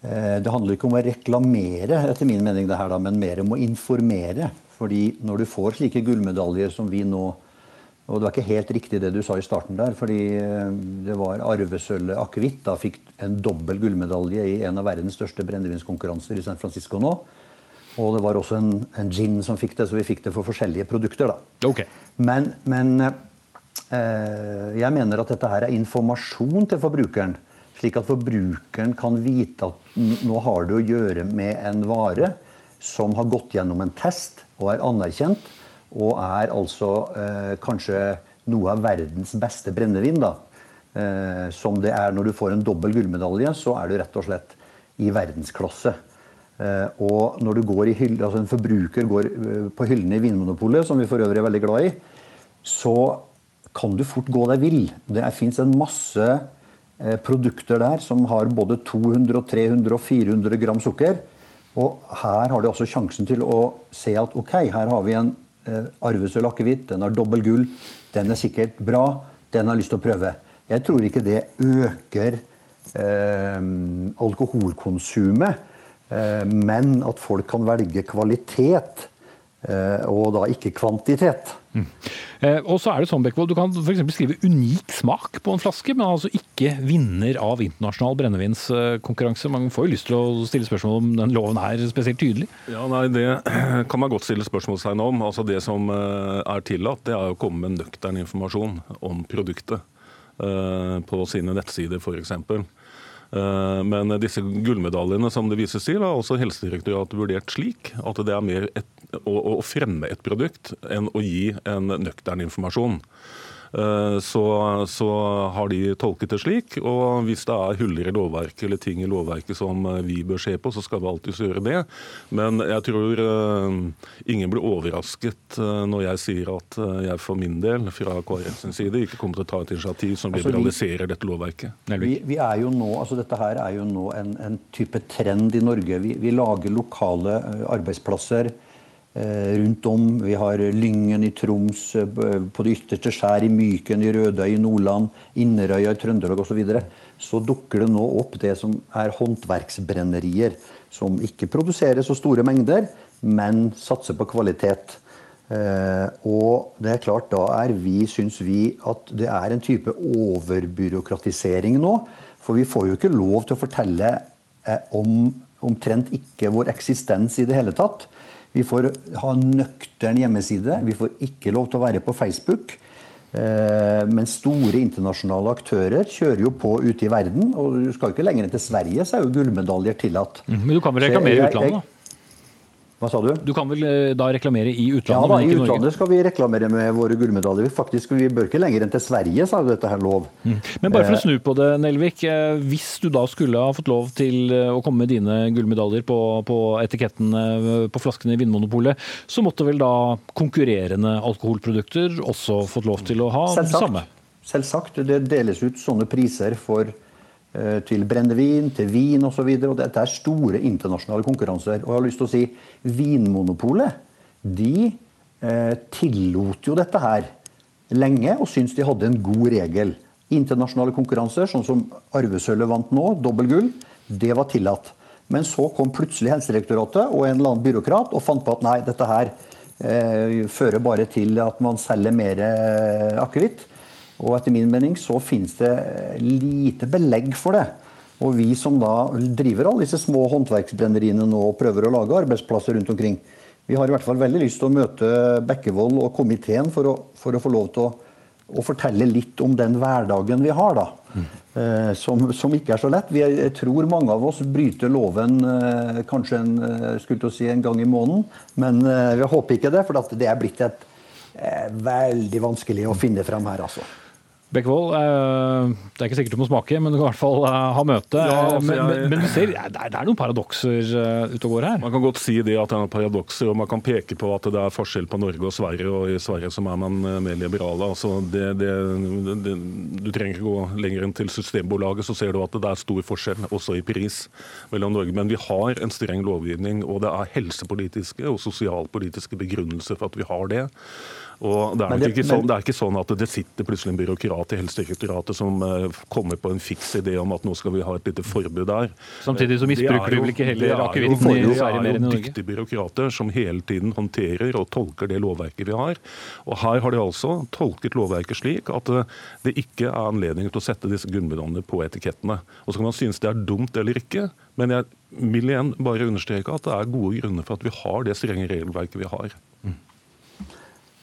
eh, Det handler ikke om å reklamere, etter min mening, det her da, men mer om å informere. Fordi når du får slike gullmedaljer som vi nå Og det var ikke helt riktig det du sa i starten der, fordi eh, det var arvesølvet akevitt da fikk en dobbel gullmedalje i en av verdens største brennevinskonkurranser i San Francisco nå. Og det var også en, en, gin som fikk det, så vi fikk det for forskjellige produkter. da. Okay. Men, men Eh, jeg mener at dette her er informasjon til forbrukeren. Slik at forbrukeren kan vite at nå har du å gjøre med en vare som har gått gjennom en test og er anerkjent, og er altså eh, kanskje noe av verdens beste brennevin. da. Eh, som det er når du får en dobbel gullmedalje, så er du rett og slett i verdensklasse. Eh, og når du går i hylle, altså en forbruker går eh, på hyllene i Vinmonopolet, som vi for øvrig er veldig glad i, så kan du fort gå deg vill. Det fins en masse eh, produkter der som har både 200, 300 og 400 gram sukker. Og her har de også sjansen til å se at ok, her har vi en eh, arvesølv akevitt, den har dobbel gull, den er sikkert bra, den har lyst til å prøve. Jeg tror ikke det øker eh, alkoholkonsumet, eh, men at folk kan velge kvalitet og da ikke kvantitet. Mm. Eh, og så er det sånn, Bekvold, Du kan f.eks. skrive unik smak på en flaske, men altså ikke vinner av internasjonal brennevinskonkurranse. Man får jo lyst til å stille spørsmål om den loven er spesielt tydelig? Ja, nei, Det kan man godt stille spørsmålstegn om. Altså Det som eh, er tillatt, det er å komme med nøktern informasjon om produktet på sine nettsider f.eks. Eh, men disse gullmedaljene som det vises til, har også Helsedirektoratet vurdert slik at det er mer et, å, å fremme et produkt enn å gi en nøktern informasjon. Eh, så, så, har de tolket det slik. Og hvis det er huller i lovverket eller ting i lovverket som eh, vi bør se på, så skal vi alltids gjøre det. Men jeg tror uh, ingen blir overrasket når jeg sier at jeg for min del fra KrF sin side ikke kommer til å ta et initiativ som altså, liberaliserer dette lovverket. Vi, vi, er jo nå, altså Dette her er jo nå en, en type trend i Norge. Vi, vi lager lokale arbeidsplasser Eh, rundt om. Vi har Lyngen i Troms, eh, på det ytterste skjær i Myken i Rødøy i Nordland, Inderøya i Trøndelag osv. Så, videre. så dukker det nå opp det som er håndverksbrennerier. Som ikke produserer så store mengder, men satser på kvalitet. Eh, og det er klart, da er vi, syns vi at det er en type overbyråkratisering nå. For vi får jo ikke lov til å fortelle om omtrent ikke vår eksistens i det hele tatt. Vi får ha nøktern hjemmeside. Vi får ikke lov til å være på Facebook. Eh, men store internasjonale aktører kjører jo på ute i verden. Og du skal ikke lenger enn til Sverige, så er jo gullmedaljer tillatt. Mm, men du kan vel reklamere i utlandet, da? Hva sa du? Du kan vel eh, da reklamere i utlandet? Ja, da, men i utlandet skal vi reklamere med våre gullmedaljer. Faktisk, Vi bør ikke lenger enn til Sverige, sa jo dette her lov. Men bare for å snu på det, Nelvik. eh, Hvis du da skulle ha fått lov til eh, å komme med dine gullmedaljer på, på etiketten eh, på flaskene i Vinmonopolet, så måtte vel da konkurrerende alkoholprodukter også fått lov til å ha det samme? Selvsagt. Selvsagt. Det deles ut sånne priser for, eh, til brennevin, til vin osv. Dette er store internasjonale konkurranser. Og jeg har lyst til å si Vinmonopolet de eh, tillot jo dette her lenge og syntes de hadde en god regel. Internasjonale konkurranser, sånn som arvesølvet vant nå, dobbeltgull, det var tillatt. Men så kom plutselig Helsedirektoratet og en eller annen byråkrat og fant på at nei, dette her eh, fører bare til at man selger mer eh, akevitt. Og etter min mening så finnes det lite belegg for det. Og vi som da driver alle disse små håndverksbrenneriene nå og prøver å lage arbeidsplasser rundt omkring, vi har i hvert fall veldig lyst til å møte Bekkevold og komiteen for å, for å få lov til å, å, fortelle litt om den hverdagen vi har, da. Eh, som, som, ikke er så lett. Vi, jeg tror mange av oss bryter loven eh, kanskje en, eh, skulle si en gang i måneden, men eh, vi håper ikke det, for det er blitt et eh, veldig vanskelig å finne frem her, altså. Bekkevold, eh, det er ikke sikkert du må smake, men du kan i hvert fall eh, ha møte. Ja, altså, men, men, men du ser, det er, det er noen paradokser eh, ute og går her. Man kan godt si det at det er noen paradokser, og man kan peke på at det er forskjell på Norge og Sverige, og i Sverige som er man mer liberale. Altså det, det, det, du trenger ikke gå lenger enn til Systembolaget, så ser du at det er stor forskjell, også i pris, mellom Norge. Men vi har en streng lovgivning, og det er helsepolitiske og sosialpolitiske begrunnelser for at vi har det. Og det er, det- ikke sånn, men- det er ikke sånn at det sitter plutselig en byråkrat i Helsedirektoratet som eh, kommer på en fiks idé om at nå skal vi ha et lite forbud der. Samtidig så misbruker er du vel ikke det heller er jo- akevitten i det Sverige mer er Det er jo dyktige byråkrater som hele tiden håndterer og tolker det lovverket vi har. Og her har de altså tolket lovverket slik at eh, det ikke er anledning til å sette disse gullmedaljene på etikettene. Og så kan man synes det er dumt eller ikke, men jeg vil igjen bare understreke at det er gode grunner for at vi har det strenge regelverket vi har.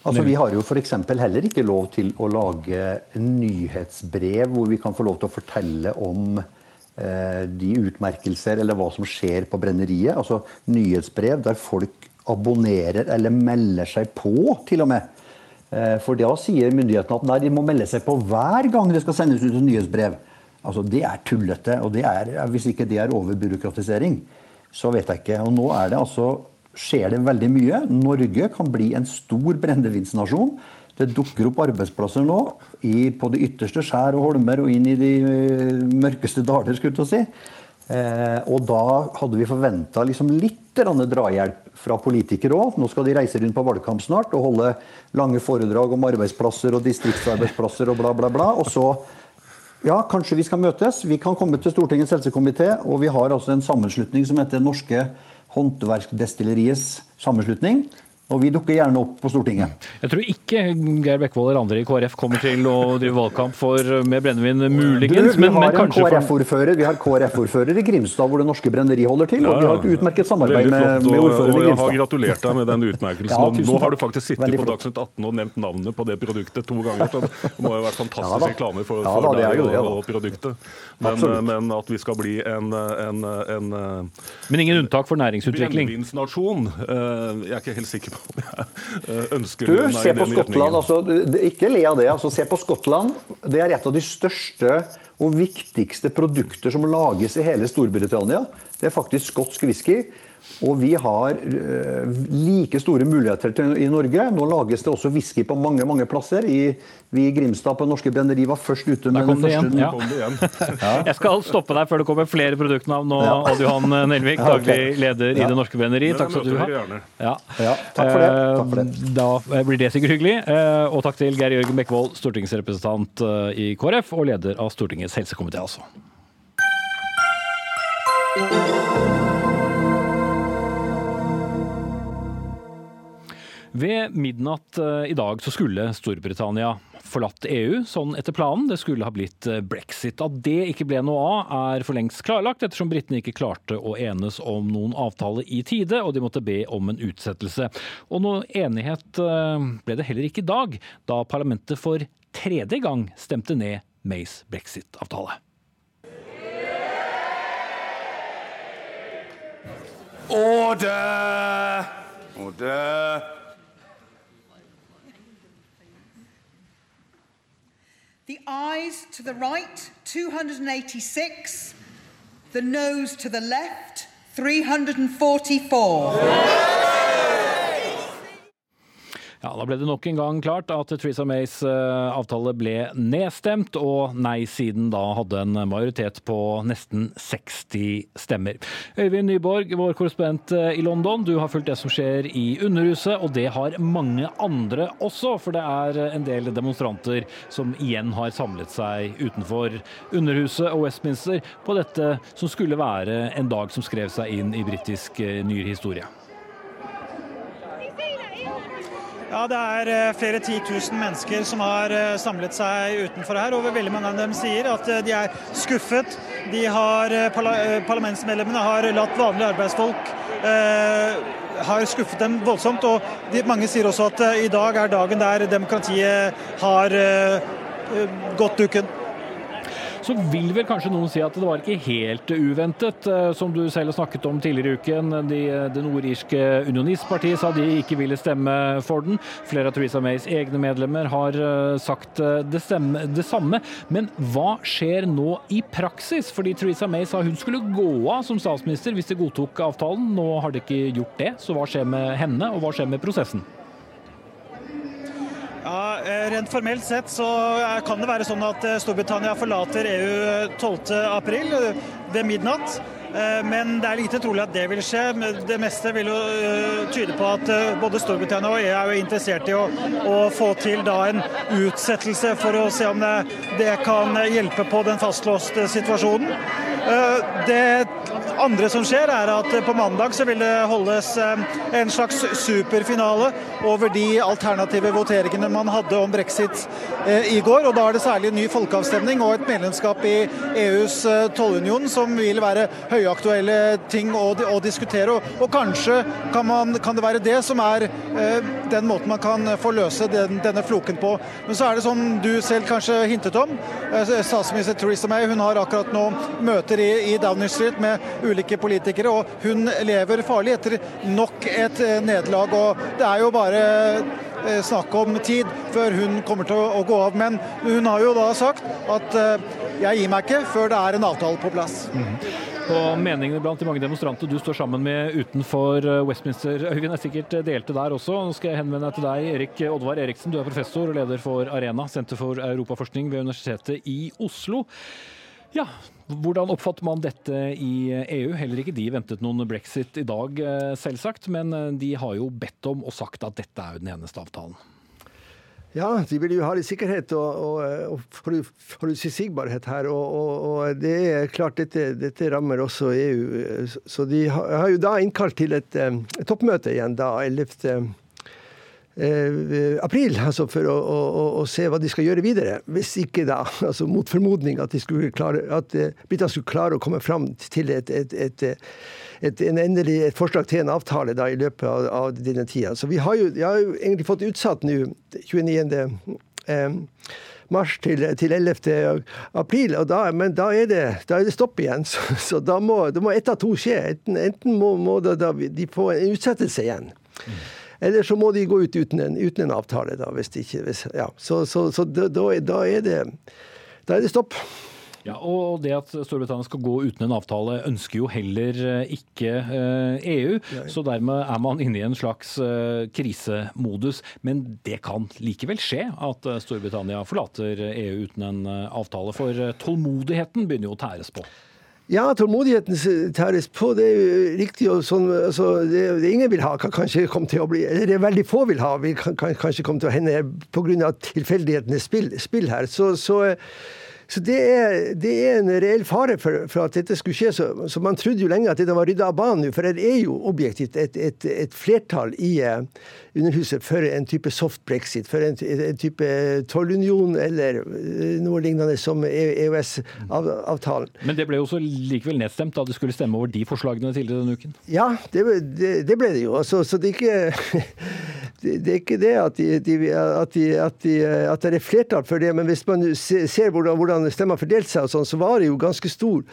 Altså, Vi har jo f.eks. heller ikke lov til å lage nyhetsbrev hvor vi kan få lov til å fortelle om eh, de utmerkelser eller hva som skjer på brenneriet. Altså nyhetsbrev der folk abonnerer eller melder seg på, til og med. Eh, for da sier myndighetene at nei, de må melde seg på hver gang det skal sendes ut et nyhetsbrev. Altså, Det er tullete. og det er, Hvis ikke det er overbyråkratisering, så vet jeg ikke. Og nå er det altså skjer det veldig mye. Norge kan bli en stor brennevinsnasjon. Det dukker opp arbeidsplasser nå i, på de ytterste skjær og holmer og inn i de eh, mørkeste daler, skulle jeg si. Eh, og da hadde vi forventa liksom litt drahjelp fra politikere òg. Nå skal de reise rundt på valgkamp snart og holde lange foredrag om arbeidsplasser og distriktsarbeidsplasser og bla, bla, bla. Og så ja, kanskje vi skal møtes. Vi kan komme til Stortingets helsekomité, og vi har altså en sammenslutning som heter Norske Håndverksdestilleriets sammenslutning. Og vi dukker gjerne opp på Stortinget. Jeg tror ikke Geir Bekkevold eller andre i KrF kommer til å drive valgkamp for med brennevin, Du, muligens. har Men, men KrF-ordfører Vi har KrF-ordfører i Grimstad, hvor Det Norske Brenneri holder til. Og vi har et utmerket samarbeid med, med ordføreren i og jeg har gratulert deg med den utmerkelsen. Ja, nå har du faktisk sittet Veldig på. Dagsnytt 18 og nevnt navnet på det produktet to ganger. Så det må jo være fantastisk Ja reklame for, Ja for da, er deg det, og, og produktet. Men, men at vi skal bli en, en, en, en Men ingen unntak for næringsutvikling. brennevinsnasjon, eh, jeg er ikke helt sikker på eh, ønsker Du, se på Skottland. Altså, ikke le av det. Altså, se på Skottland. Det er et av de største og viktigste produkter som lages i hele Storbritannia. Det er faktisk skotsk whisky. Og vi har øh, like store muligheter til i Norge. Nå lages det også whisky på mange mange plasser. I, vi i Grimstad på Norske Brenneri var først ute med kom den første. Ja. Jeg skal stoppe deg før det kommer flere produktnavn nå, Ja. Odd Johan Nelvik, Ja, daglig leder i Det Norske Brenneri. Takk skal du ha. Ja. Ja, takk for det. Takk for det. Eh, Da blir det sikkert hyggelig. Eh, Og takk til Geir Jørgen Bekkevold, stortingsrepresentant eh, i KrF og leder av Stortingets helsekomité, altså. Ved midnatt i dag så skulle Storbritannia forlatt EU, sånn etter planen. Det skulle ha blitt eh, brexit. At det ikke ble noe av, er for lengst klarlagt, ettersom britene ikke klarte å enes om noen avtale i tide, og de måtte be om en utsettelse. Og noe enighet eh, ble det heller ikke i dag, da parlamentet for tredje gang stemte ned Mays brexit-avtale. Order! Order! The eyes to the right, 286. The nose to the left, 344. Ja, Da ble det nok en gang klart at Theresa Mays eh, avtale ble nedstemt, og nei-siden da hadde en majoritet på nesten 60 stemmer. Øyvind Nyborg, vår korrespondent eh, i London, du har fulgt det som skjer i Underhuset, og det har mange andre også, for det er en del demonstranter som igjen har samlet seg utenfor Underhuset og Westminster på dette som skulle være en dag som skrev seg inn i britisk eh, Ja, Det er eh, flere titusen mennesker som har eh, samlet seg utenfor her. og Veldig mange av dem sier at eh, de er skuffet. De har, Parlamentsmedlemmene har latt vanlige arbeidsfolk eh, har skuffet dem voldsomt. og de, Mange sier også at i dag er dagen der demokratiet har eh, gått dukken. Så vil vel kanskje noen si at det var ikke helt uventet. Eh, som du selv har snakket om tidligere i uken, de, det nordirske unionistpartiet sa de ikke ville stemme for den. Flere av Theresa Mays egne medlemmer har eh, sagt eh, det, stemme, det samme. Men hva skjer nå i praksis? Fordi Theresa May sa hun skulle gå av som statsminister hvis de godtok avtalen. Nå har de ikke gjort det, så hva skjer med henne, og hva skjer med prosessen? Ja, eh, Rent formelt sett så eh, kan det være sånn at eh, Storbritannia forlater EU 12.4 ved midnatt. Men det er lite trolig at det vil skje. Det meste vil jo tyde på at både Storbritannia og EU er jo interessert i å, å få til da en utsettelse for å se om det, det kan hjelpe på den fastlåste situasjonen. Det andre som skjer, er at på mandag så vil det holdes eh, en slags superfinale over de alternative voteringene man hadde om brexit eh, i går. og Da er det særlig en ny folkeavstemning og et medlemskap i EUs eh, tollunion som vil være høyaktuelle ting å, å diskutere. Og, og kanskje kan, man, kan, det være det som er den måten man kan få løse den, denne floken på. Men så er det som du selv kanskje hintet om. Statsminister Theresa May hun har akkurat nå møter i, i Downing Street med ulike politikere, og hun lever farlig etter nok et eh, nederlag. Og det er jo bare eh, snakk om tid før hun kommer til å gå av. Men hun har jo da sagt at eh, jeg gir meg ikke før det er en avtale på plass. Mm. Og meningene blant de mange demonstranter du står sammen med utenfor Westminster, Øyvind, er sikkert delte der også. Nå skal jeg henvende deg til deg, Erik Oddvar Eriksen. Du er professor og leder for Arena, Senter for europaforskning ved Universitetet i Oslo. Ja, hvordan oppfatter man dette i EU? Heller ikke de ventet noen brexit i dag, eh, selvsagt. Men eh, de har jo bedt om og sagt at dette er jo den eneste avtalen. Ja, de vil jo ha litt sikkerhet og, og, og forutsigbarhet her. Og, og, det er klart dette, dette, rammer også EU. Så de har jo da innkalt til et, eh, et toppmøte igjen da 11 eh, april, altså for å, å, å, se hva de skal gjøre videre. Hvis ikke da, altså mot formodning at, klare, at eh, britene skulle klare å komme fram til et, et, et, et endelig, forslag til en avtale da, i løpet av, av denne tida. Så vi har jo, har jo egentlig fått utsatt nå 29. Eh, mars til, til 11. april, da, men da er, det, da er, det, stopp igjen. Så, så da, må, da, må, ett av to skje. Enten, enten må, må da, de få en utsettelse igjen. Mm. Eller så må de gå ut uten en, uten en avtale, da, hvis de ikke hvis, ja. Så, så, så da, da, er det, da er det stopp. Ja, og Det at Storbritannia skal gå uten en avtale, ønsker jo heller eh, ikke EU. Eh, e så dermed er man inne i en slags eh, krisemodus. Men det kan likevel skje at Storbritannia forlater EU uten en avtale. For tålmodigheten begynner jo å tæres på. Ja, tålmodigheten tæres på. Det er jo riktig. og sånn, altså, det, det, ingen vil ha, kan kanskje komme til å bli, eller det veldig få vil ha, vil kan, kan, kanskje komme til å hende pga. tilfeldighetenes spill, spill her. Så, så, så det er, det er, en reell fare for, for, at dette skulle skje. Så, så man trodde jo lenge at dette var rydda av banen nå, for det er jo objektivt et, et, et flertall i uh, Underhuset for en type soft brexit, for en, en type tollunion eller uh, noe lignende som EØS-avtalen. Men det ble jo også likevel nedstemt da det skulle stemme over de forslagene tidligere denne uken? Ja, det, det, det ble det jo. Altså, så det er ikke det er ikke det at, de, de, at, de, at, at, det er flertall for det, men hvis man ser hvordan, hvordan stemmene fordelte seg, og sånn, så var det jo ganske stor.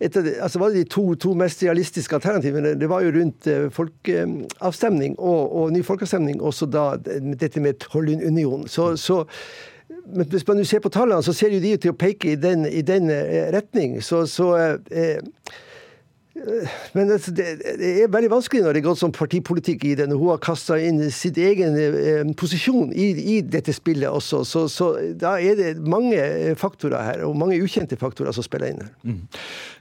Etter, altså var det De to, to, mest realistiske alternativene det var jo rundt eh, folkeavstemning og, og ny folkeavstemning, også da dette med tollunion. Så, så men hvis man ser på tallene, så ser jo de ut til å peke i den, i den eh, retning. Så, så eh, men det, det, er veldig vanskelig når det går som partipolitikk i det, når hun har kasta inn sitt egen eh, posisjon i, i, dette spillet også. Så, så, da er det mange faktorer her, og mange ukjente faktorer som spiller inn her. Mm.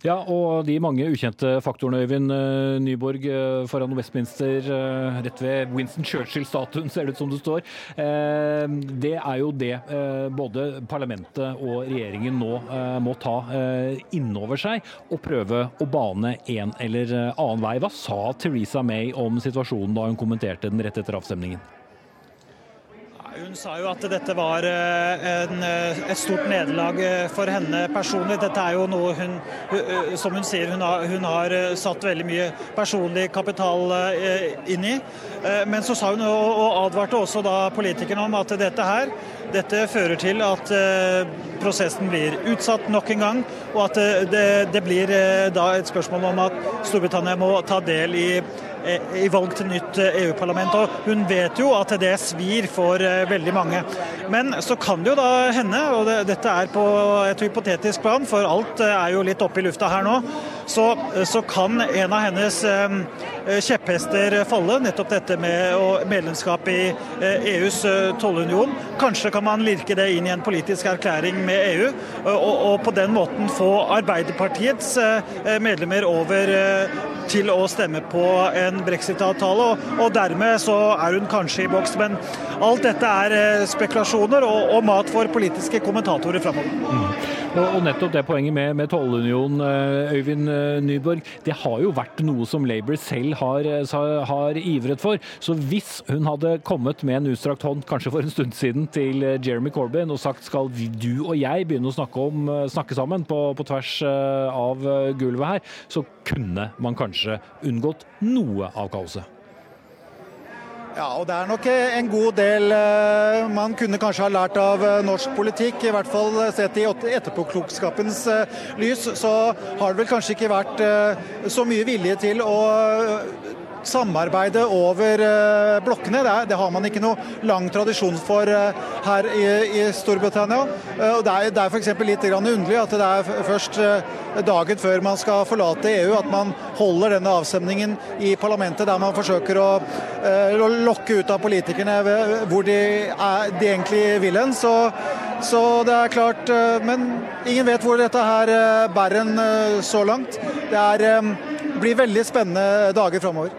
Ja, og de mange ukjente faktorene, Øyvind eh, Nyborg eh, foran Westminster, eh, rett ved Winston Churchill-statuen, ser det ut som det står. Det er jo det både parlamentet og regjeringen nå må ta innover seg og prøve å bane en eller annen vei. Hva sa Teresa May om situasjonen da hun kommenterte den rett etter avstemningen? Hun sa jo at dette var eh, en, eh, et stort nederlag eh, for henne personlig. Dette er jo noe hun, som hun sier, hun har, hun har satt veldig mye personlig kapital inn i. Men så sa hun og advarte også da politikerne om at dette her dette fører til at prosessen blir utsatt nok en gang, og at det, det blir da et spørsmål om at Storbritannia må ta del i i valg til nytt EU-parlament. og Hun vet jo at det svir for eh, veldig mange. Men så kan det jo da hende, og det, dette er på et hypotetisk plan, for alt eh, er jo litt oppe i lufta her nå, så, så kan en av hennes eh, kjepphester falle. Nettopp dette med medlemskap i EUs tollunion. Kanskje kan man lirke det inn i en politisk erklæring med EU, og, og på den måten få Arbeiderpartiets medlemmer over til å stemme på en brexit-avtale. Og, og, dermed så er hun kanskje i boks. Men alt dette er eh, spekulasjoner og, og mat for politiske kommentatorer framover. Mm. Og, nettopp det poenget med, med tollunion, eh, Øyvind eh, Nyborg, det har jo vært noe som Labour selv har, har, ivret for. Så hvis hun hadde kommet med en utstrakt hånd, kanskje for en stund siden, til Jeremy Corbyn og sagt skal du og jeg begynne å snakke, om, snakke sammen på, på tvers av gulvet her, så kunne man kanskje unngått noe av kaoset. Ja, og det er nok en god del eh, man kunne kanskje ha lært av eh, norsk politikk. I hvert fall sett i etterpåklokskapens eh, lys, så har det vel kanskje ikke vært så mye vilje til å samarbeide over uh, blokkene. Det, det, har man ikke noe lang tradisjon for uh, her i, i, Storbritannia. Uh, og Det er, det er f.eks. litt underlig at det er først dagen før man skal forlate EU at man holder denne avstemningen i parlamentet der man forsøker å lokke ut av politikerne hvor de, er, de egentlig vil hen. Så, så, det er klart Men ingen vet hvor dette her bærer en så langt. Det er blir veldig spennende dager framover.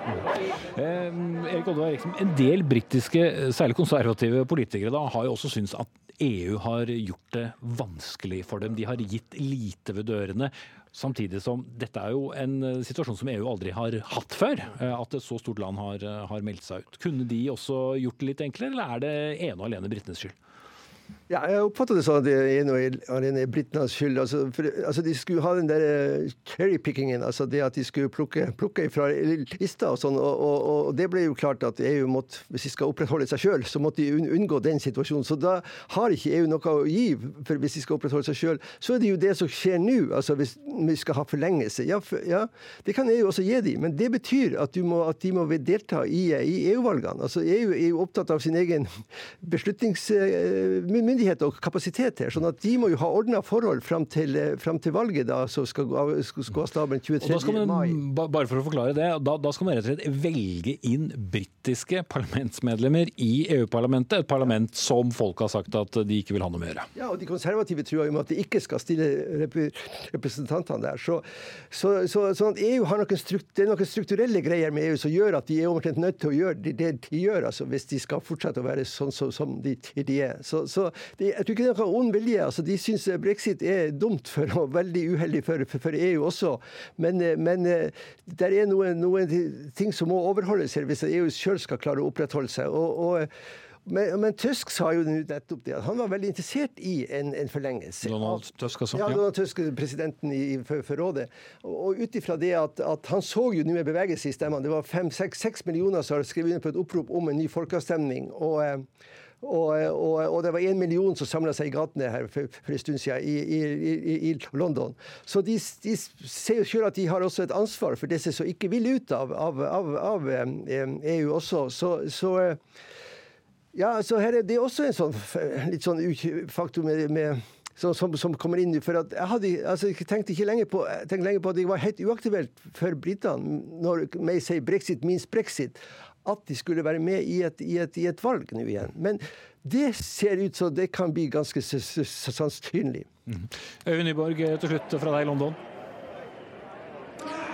Eh, Erik Oddvar Eriksen, en del britiske, særlig konservative politikere, da, har jo også syntes at EU har gjort det vanskelig for dem. De har gitt lite ved dørene. Samtidig som dette er jo en eh, situasjon som EU aldri har hatt før. Eh, at et så stort land har, eh, har meldt seg ut. Kunne de også gjort det litt enklere, eller er det ene og alene britenes skyld? Ja, jeg oppfatter det sånn at det er noe alene britenes skyld. Altså, for, altså, de skulle ha den der eh, cherrypickingen, altså det at de skulle plukke, plukke fra lista og sånn. Og, og, og, det ble jo klart at EU måtte, hvis de skal opprettholde seg sjøl, så måtte de unngå den situasjonen. Så da har ikke EU noe å gi for hvis de skal opprettholde seg sjøl. Så er det jo det som skjer nå, altså hvis vi skal ha forlengelse. Ja, for, ja, det kan EU også gi dem, men det betyr at, må, at de må delta i, i EU-valgene. Altså EU er jo opptatt av sin egen beslutningsmyndighet myndighet og kapasitet her. sånn at de må jo ha ordna forhold fram til, eh, frem til valget, da, som skal, gå av staben 23. mai. Bare for å forklare det, da, da, skal man rett og slett velge inn britiske parlamentsmedlemmer i EU-parlamentet. Et parlament som folk har sagt at de ikke vil ha noe med å gjøre. Ja, og de konservative tror jo at de ikke skal stille representantene der. Så, så, så sånn at EU har noen, strukt, det er noen strukturelle greier med EU som gjør at de er omtrent nødt til å gjøre det de gjør, altså, hvis de skal fortsette å være sånn som, som de, de er. Så, så det, jeg tror ikke det er noen ond vilje. Altså, de syns brexit er dumt for, og veldig uheldig for, for, for EU også. Men, men det er noen, noen, ting som må overholdes her hvis EU sjøl skal klare å opprettholde seg. og, og men, men, Tusk sa jo nettopp det at han var veldig interessert i en, en forlengelse. Donald Tusk, altså. Ja, Donald Tusk, presidenten i, for, for, rådet. Og, og ut ifra det at, at, han så jo nå en bevegelse i stemmene. Det var fem-seks millioner som har skrevet under på et opprop om en ny folkeavstemning. og og, og, og, det var én million som samla seg i gatene her for, for en stund siden i, i, i, i London. Så de, de ser jo selv at de har også et ansvar for disse som ikke vil ut av, av, av, av EU også. Så, så ja, så her er det også en sånn litt sånn faktor med, med som, som, som, kommer inn. For jeg hadde, altså, jeg tenkte ikke lenger på, tenkte lenger på at det var helt uaktuelt for britene når May sier brexit minst brexit at de skulle være med i et, i et, i et valg nå igjen. Men det ser ut som det kan bli ganske sannsynlig. Mm. Øyvind Nyborg, til slutt fra deg i London.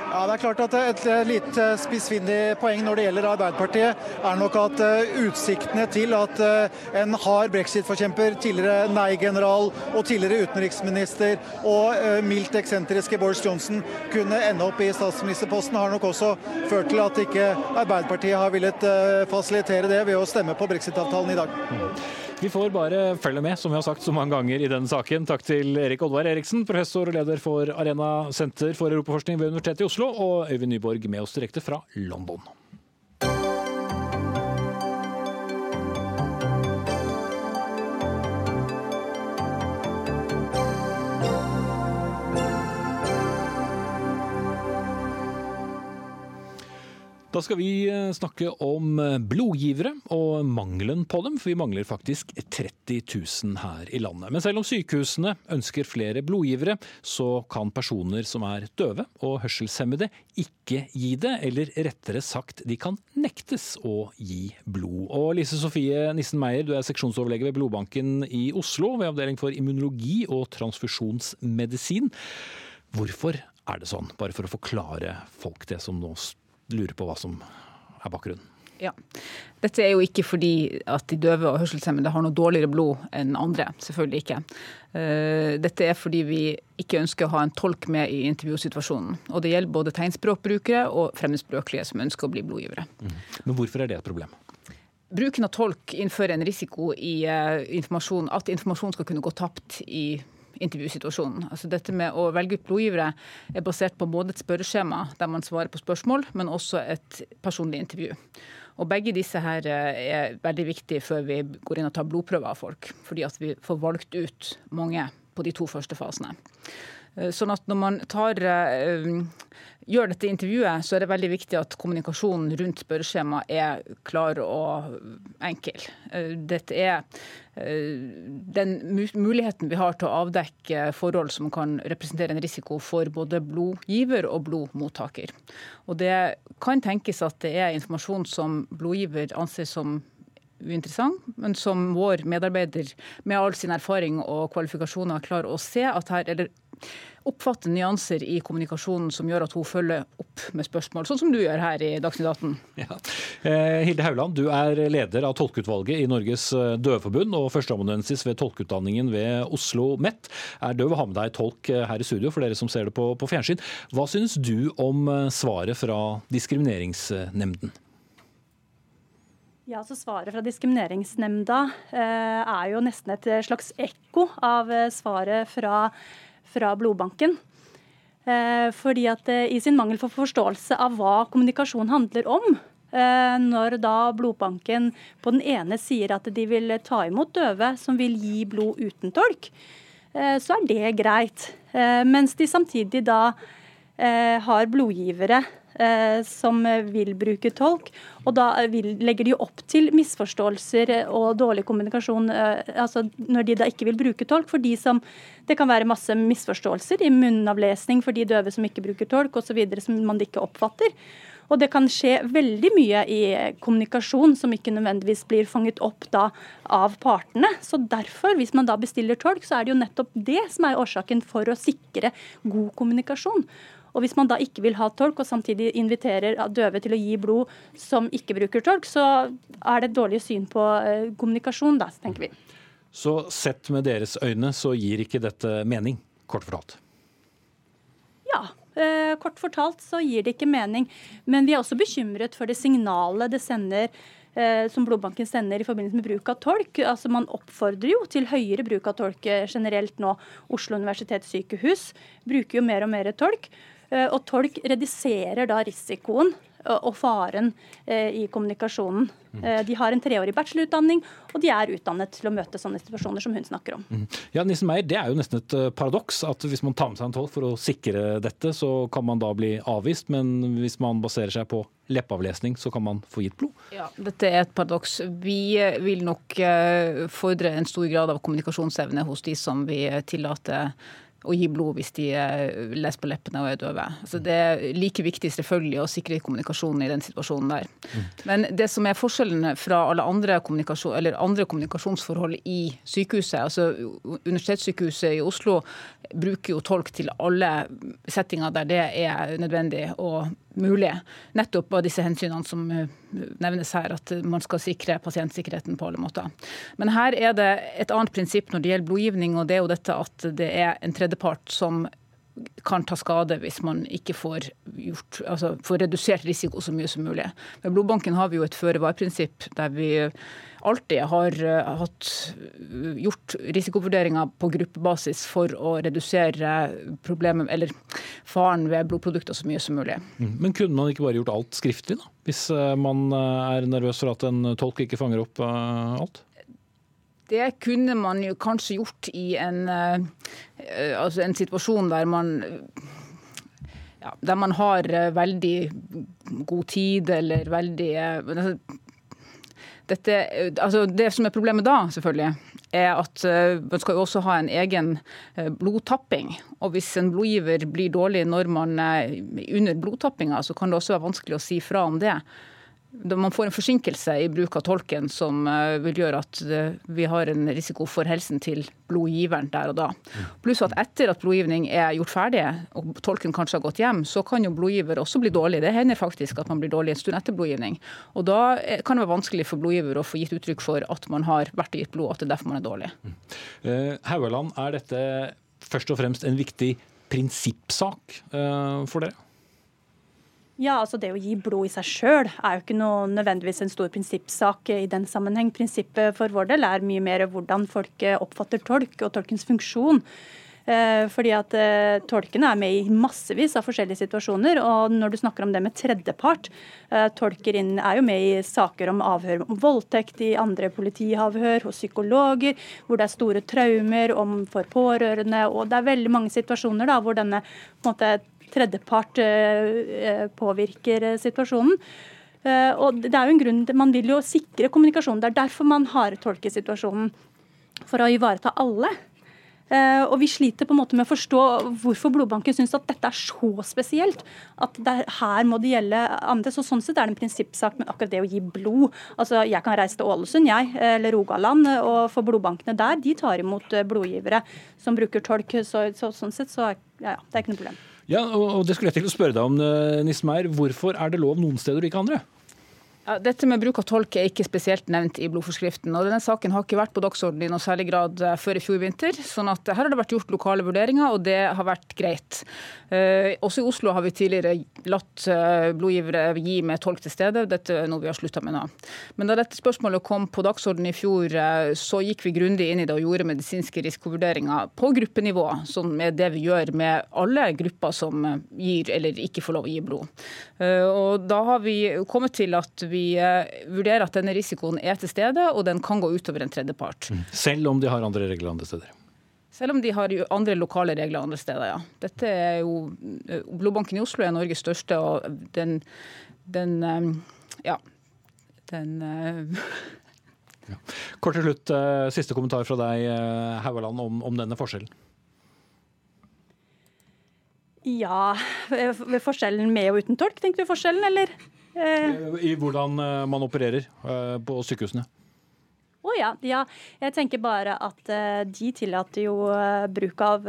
Ja, det er klart at Et litt spissfindig poeng når det gjelder Arbeiderpartiet, er nok at eh, utsiktene til at eh, en hard brexit-forkjemper, tidligere nei-general og tidligere utenriksminister og eh, mildt eksentriske Boris Johnson kunne ende opp i statsministerposten, har nok også ført til at ikke Arbeiderpartiet har villet fasilitere det ved å stemme på brexit-avtalen i dag. Vi får bare følge med, som vi har sagt så mange ganger i denne saken. Takk til Erik Oddvar Eriksen, professor og leder for Arena senter for europaforskning ved Universitetet i Oslo, og Øyvind Nyborg med oss direkte fra London. Da skal vi eh, snakke om eh, blodgivere og mangelen på dem, for vi mangler faktisk 30 000 her i landet. Men selv om sykehusene ønsker flere blodgivere, så kan personer som er døve og hørselshemmede ikke gi det, eller rettere sagt, de kan nektes å gi blod. Og Lise Sofie Nissen Meyer, du er seksjonsoverlege ved Blodbanken i Oslo, ved avdeling for immunologi og transfusjonsmedisin. Hvorfor er det sånn? Bare for å forklare folk det som nå står lurer på hva som er bakgrunnen. Ja. Dette er jo ikke fordi at de døve og hørselshemmede har noe dårligere blod enn andre. Selvfølgelig ikke. Eh, dette er fordi vi ikke ønsker å ha en tolk med i intervjusituasjonen. Og det gjelder både tegnspråkbrukere og fremmedspråklige som ønsker å bli blodgivere. Mm. Men hvorfor er det et problem? Bruken av tolk innfører en risiko i uh, informasjon, at informasjon skal kunne gå tapt i intervjusituasjonen. Altså dette med å velge ut blodgivere er basert på både et spørreskjema der man svarer på spørsmål, men også et personlig intervju. Og Begge disse her eh, er veldig viktige før vi går inn og tar blodprøver av folk. Fordi at vi får valgt ut mange på de to første fasene. Eh, sånn at når man tar, eh, gjør dette intervjuet, så er det veldig viktig at kommunikasjonen rundt spørreskjemaet er klar og enkel. Eh, dette er den muligheten vi har til å avdekke forhold som kan representere en risiko for både blodgiver og blodmottaker. Og det kan tenkes at det er informasjon som blodgiver anser som uinteressant, men som vår medarbeider med all sin erfaring og kvalifikasjoner klarer å se at her er det oppfatte nyanser i kommunikasjonen som gjør at hun følger opp med spørsmål, sånn som du gjør her i Dagsnytt 18. Ja. Eh, Hilde Hauland, du er leder av tolkeutvalget i Norges eh, døveforbund og førsteamanuensis ved tolkeutdanningen ved Oslo MET. Er døv å ha med deg tolk eh, her i studio, for dere som ser det på, på fjernsyn. Hva synes du om svaret fra Diskrimineringsnemnden? Ja, så Svaret fra Diskrimineringsnemnda eh, er jo nesten et slags ekko av svaret fra fra blodbanken. Eh, fordi at eh, I sin mangel for forståelse av hva kommunikasjon handler om, eh, når da blodbanken på den ene sier at de vil ta imot døve som vil gi blod uten tolk, så er det greit. Mens de samtidig da har blodgivere som vil bruke tolk. Og da legger de opp til misforståelser og dårlig kommunikasjon eh, altså når de da ikke vil bruke tolk. for de som Det kan være masse misforståelser i munnavlesning for de døve som ikke bruker tolk osv. som man ikke oppfatter. Og det kan skje veldig mye i kommunikasjon som ikke nødvendigvis blir fanget opp da av partene. Så derfor, hvis man da bestiller tolk, så er det jo nettopp det som er årsaken for å sikre god kommunikasjon. Og Hvis man da ikke vil ha tolk, og samtidig inviterer døve til å gi blod som ikke bruker tolk, så er det et dårlig syn på eh, kommunikasjon, da, tenker vi. Så sett med deres øyne så gir ikke dette mening, kort fortalt? Ja, eh, kort fortalt så gir det ikke mening. Men vi er også bekymret for det signalet det sender eh, som blodbanken sender i forbindelse med bruk av tolk. Altså Man oppfordrer jo til høyere bruk av tolk generelt nå. Oslo universitetssykehus bruker jo mer og mer tolk. Og tolk reduserer da risikoen og faren i kommunikasjonen. Mm. De har en treårig bachelorutdanning, og de er utdannet til å møte sånne situasjoner som hun snakker om. Mm. Ja, Nissen Meier, Det er jo nesten et paradoks at hvis man tar med seg en tolk for å sikre dette, så kan man da bli avvist, men hvis man baserer seg på leppavlesning, så kan man få gitt blod? Ja, Dette er et paradoks. Vi vil nok fordre en stor grad av kommunikasjonsevne hos de som vi tillater å gi blod hvis de eh, leser på leppene og er døve. Altså det er like viktig selvfølgelig å sikre kommunikasjonen i den situasjonen der. Men det som er forskjellen fra alle andre, kommunikasjon, andre kommunikasjonsforhold i sykehuset, altså Universitetssykehuset i Oslo bruker jo tolk til alle settinger der det er nødvendig og mulig. Nettopp av disse hensynene som eh, nevnes her, at man skal sikre pasientsikkerheten på alle måter. Men her er det et annet prinsipp når det gjelder blodgivning, og det er jo dette at det er en tredjepart som kan ta skade hvis man ikke får, gjort, altså får redusert risiko så mye som mulig. Med blodbanken har vi jo et føre-var-prinsipp der vi alltid har eh, hatt, eh, gjort risikovurderinger på gruppebasis for å redusere problemet, eller faren ved blodprodukter så mye som mulig. Mm. Men kunne man ikke bare gjort alt skriftlig, da? Hvis eh, man er nervøs for at en tolk ikke fanger opp alt? Det kunne man jo kanskje gjort i en, altså en situasjon der man ja, der man har veldig god tid eller veldig altså, dette, altså det som er problemet da, selvfølgelig, er at man skal jo også ha en egen blodtapping. Og hvis en blodgiver blir dårlig når man er under blodtappinga, så kan det også være vanskelig å si fra om det man får en forsinkelse i bruk av tolken som eh, vil gjøre at eh, vi har en risiko for helsen til blodgiveren der og da. Pluss at etter at blodgivning er gjort ferdig, og tolken kanskje har gått hjem, så kan jo blodgiver også bli dårlig. Det hender faktisk at man blir dårlig en stund etter blodgivning. Og da eh, kan det være vanskelig for blodgiver å få gitt uttrykk for at man har vært og gitt blod, at det er derfor man er dårlig. Haugaland, er dette først og fremst en viktig prinsippsak for dere? Ja, altså Det å gi blod i seg sjøl er jo ikke noe nødvendigvis en stor prinsippsak i den sammenheng. Prinsippet for vår del er mye mer hvordan folk oppfatter tolk og tolkens funksjon. Eh, fordi at eh, Tolkene er med i massevis av forskjellige situasjoner. og Når du snakker om det med tredjepart eh, Tolker inn, er jo med i saker om avhør om voldtekt, i andre politiavhør, hos psykologer, hvor det er store traumer om for pårørende. og Det er veldig mange situasjoner da, hvor denne på en måte, tredjepart eh, påvirker eh, situasjonen. Eh, og det er jo en grunn Man vil jo sikre kommunikasjonen. Det er derfor man har tolkesituasjonen. For å ivareta alle. og Vi sliter på en måte med å forstå hvorfor blodbanken syns at dette er så spesielt. At der, her må det gjelde andre. så Sånn sett er det en prinsippsak, men akkurat det å gi blod altså Jeg kan reise til Ålesund, jeg, eller Rogaland, og for blodbankene der de tar imot blodgivere som bruker tolk. Så, så Sånn sett så ja, ja, det er ikke noe problem. Ja, og Det skulle jeg til å spørre deg om, eh, Nismeier. Hvorfor er det lov noen steder og ikke andre? Ja, dette med bruk av tolk er ikke spesielt nevnt i blodforskriften. og Denne saken har ikke vært på dagsordenen i noe særlig grad eh, før i fjor vinter. sånn at her har det vært gjort lokale vurderinger, og det har vært greit. Eh, også i Oslo har vi tidligere latt eh, blodgivere gi med tolk til stede. Dette er noe vi har slutta med nå. Men da dette spørsmålet kom på dagsordenen i fjor, eh, så gikk vi grundig inn i det og gjorde medisinske risikovurderinger på gruppenivå, som er det vi gjør med alle grupper som eh, gir eller ikke får lov å gi blod. Eh, og da har vi kommet til at vi vi eh, vurderer at denne risikoen er til stede, og den kan gå utover en tredjepart. Mm. Selv om de har andre regler andre steder? Selv om de har andre lokale regler andre steder, ja. Dette er jo, eh, Blodbanken i Oslo er Norges største, og den, den eh, ja, den ja. Kort til slutt, siste kommentar fra deg, Haugaland, om, om denne forskjellen. Ja, forskjellen med og uten tolk, tenker du forskjellen, eller? Eh, I hvordan eh, man opererer eh, på sykehusene? Å oh, ja, ja. Jeg tenker bare at de tillater jo bruk av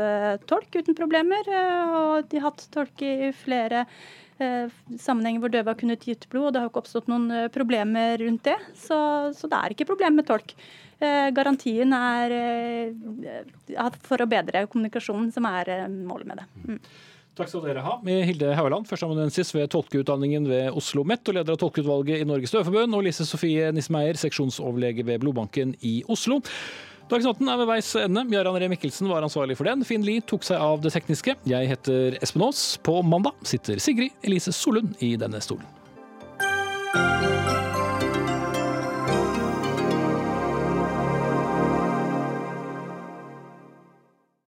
tolk uten problemer. og de har hatt tolk i flere sammenhenger hvor døve har kunnet gitt blod, og det har ikke oppstått noen problemer rundt det. Så, så det er ikke problem med tolk. Garantien er for å bedre kommunikasjonen som er målet med det. Mm. Takk skal dere ha. Med Hilde Haueland, førsteamanuensis ved tolkeutdanningen ved Oslo MET og leder av tolkeutvalget i Norges Døveforbund, og Lise Sofie Nismeier, seksjonsoverlege ved Blodbanken i Oslo. Dagsnytten er ved veis ende. Jarand Ree Mikkelsen var ansvarlig for den. Finn Lie tok seg av det tekniske. Jeg heter Espen Aas. På mandag sitter Sigrid Elise Solund i denne stolen.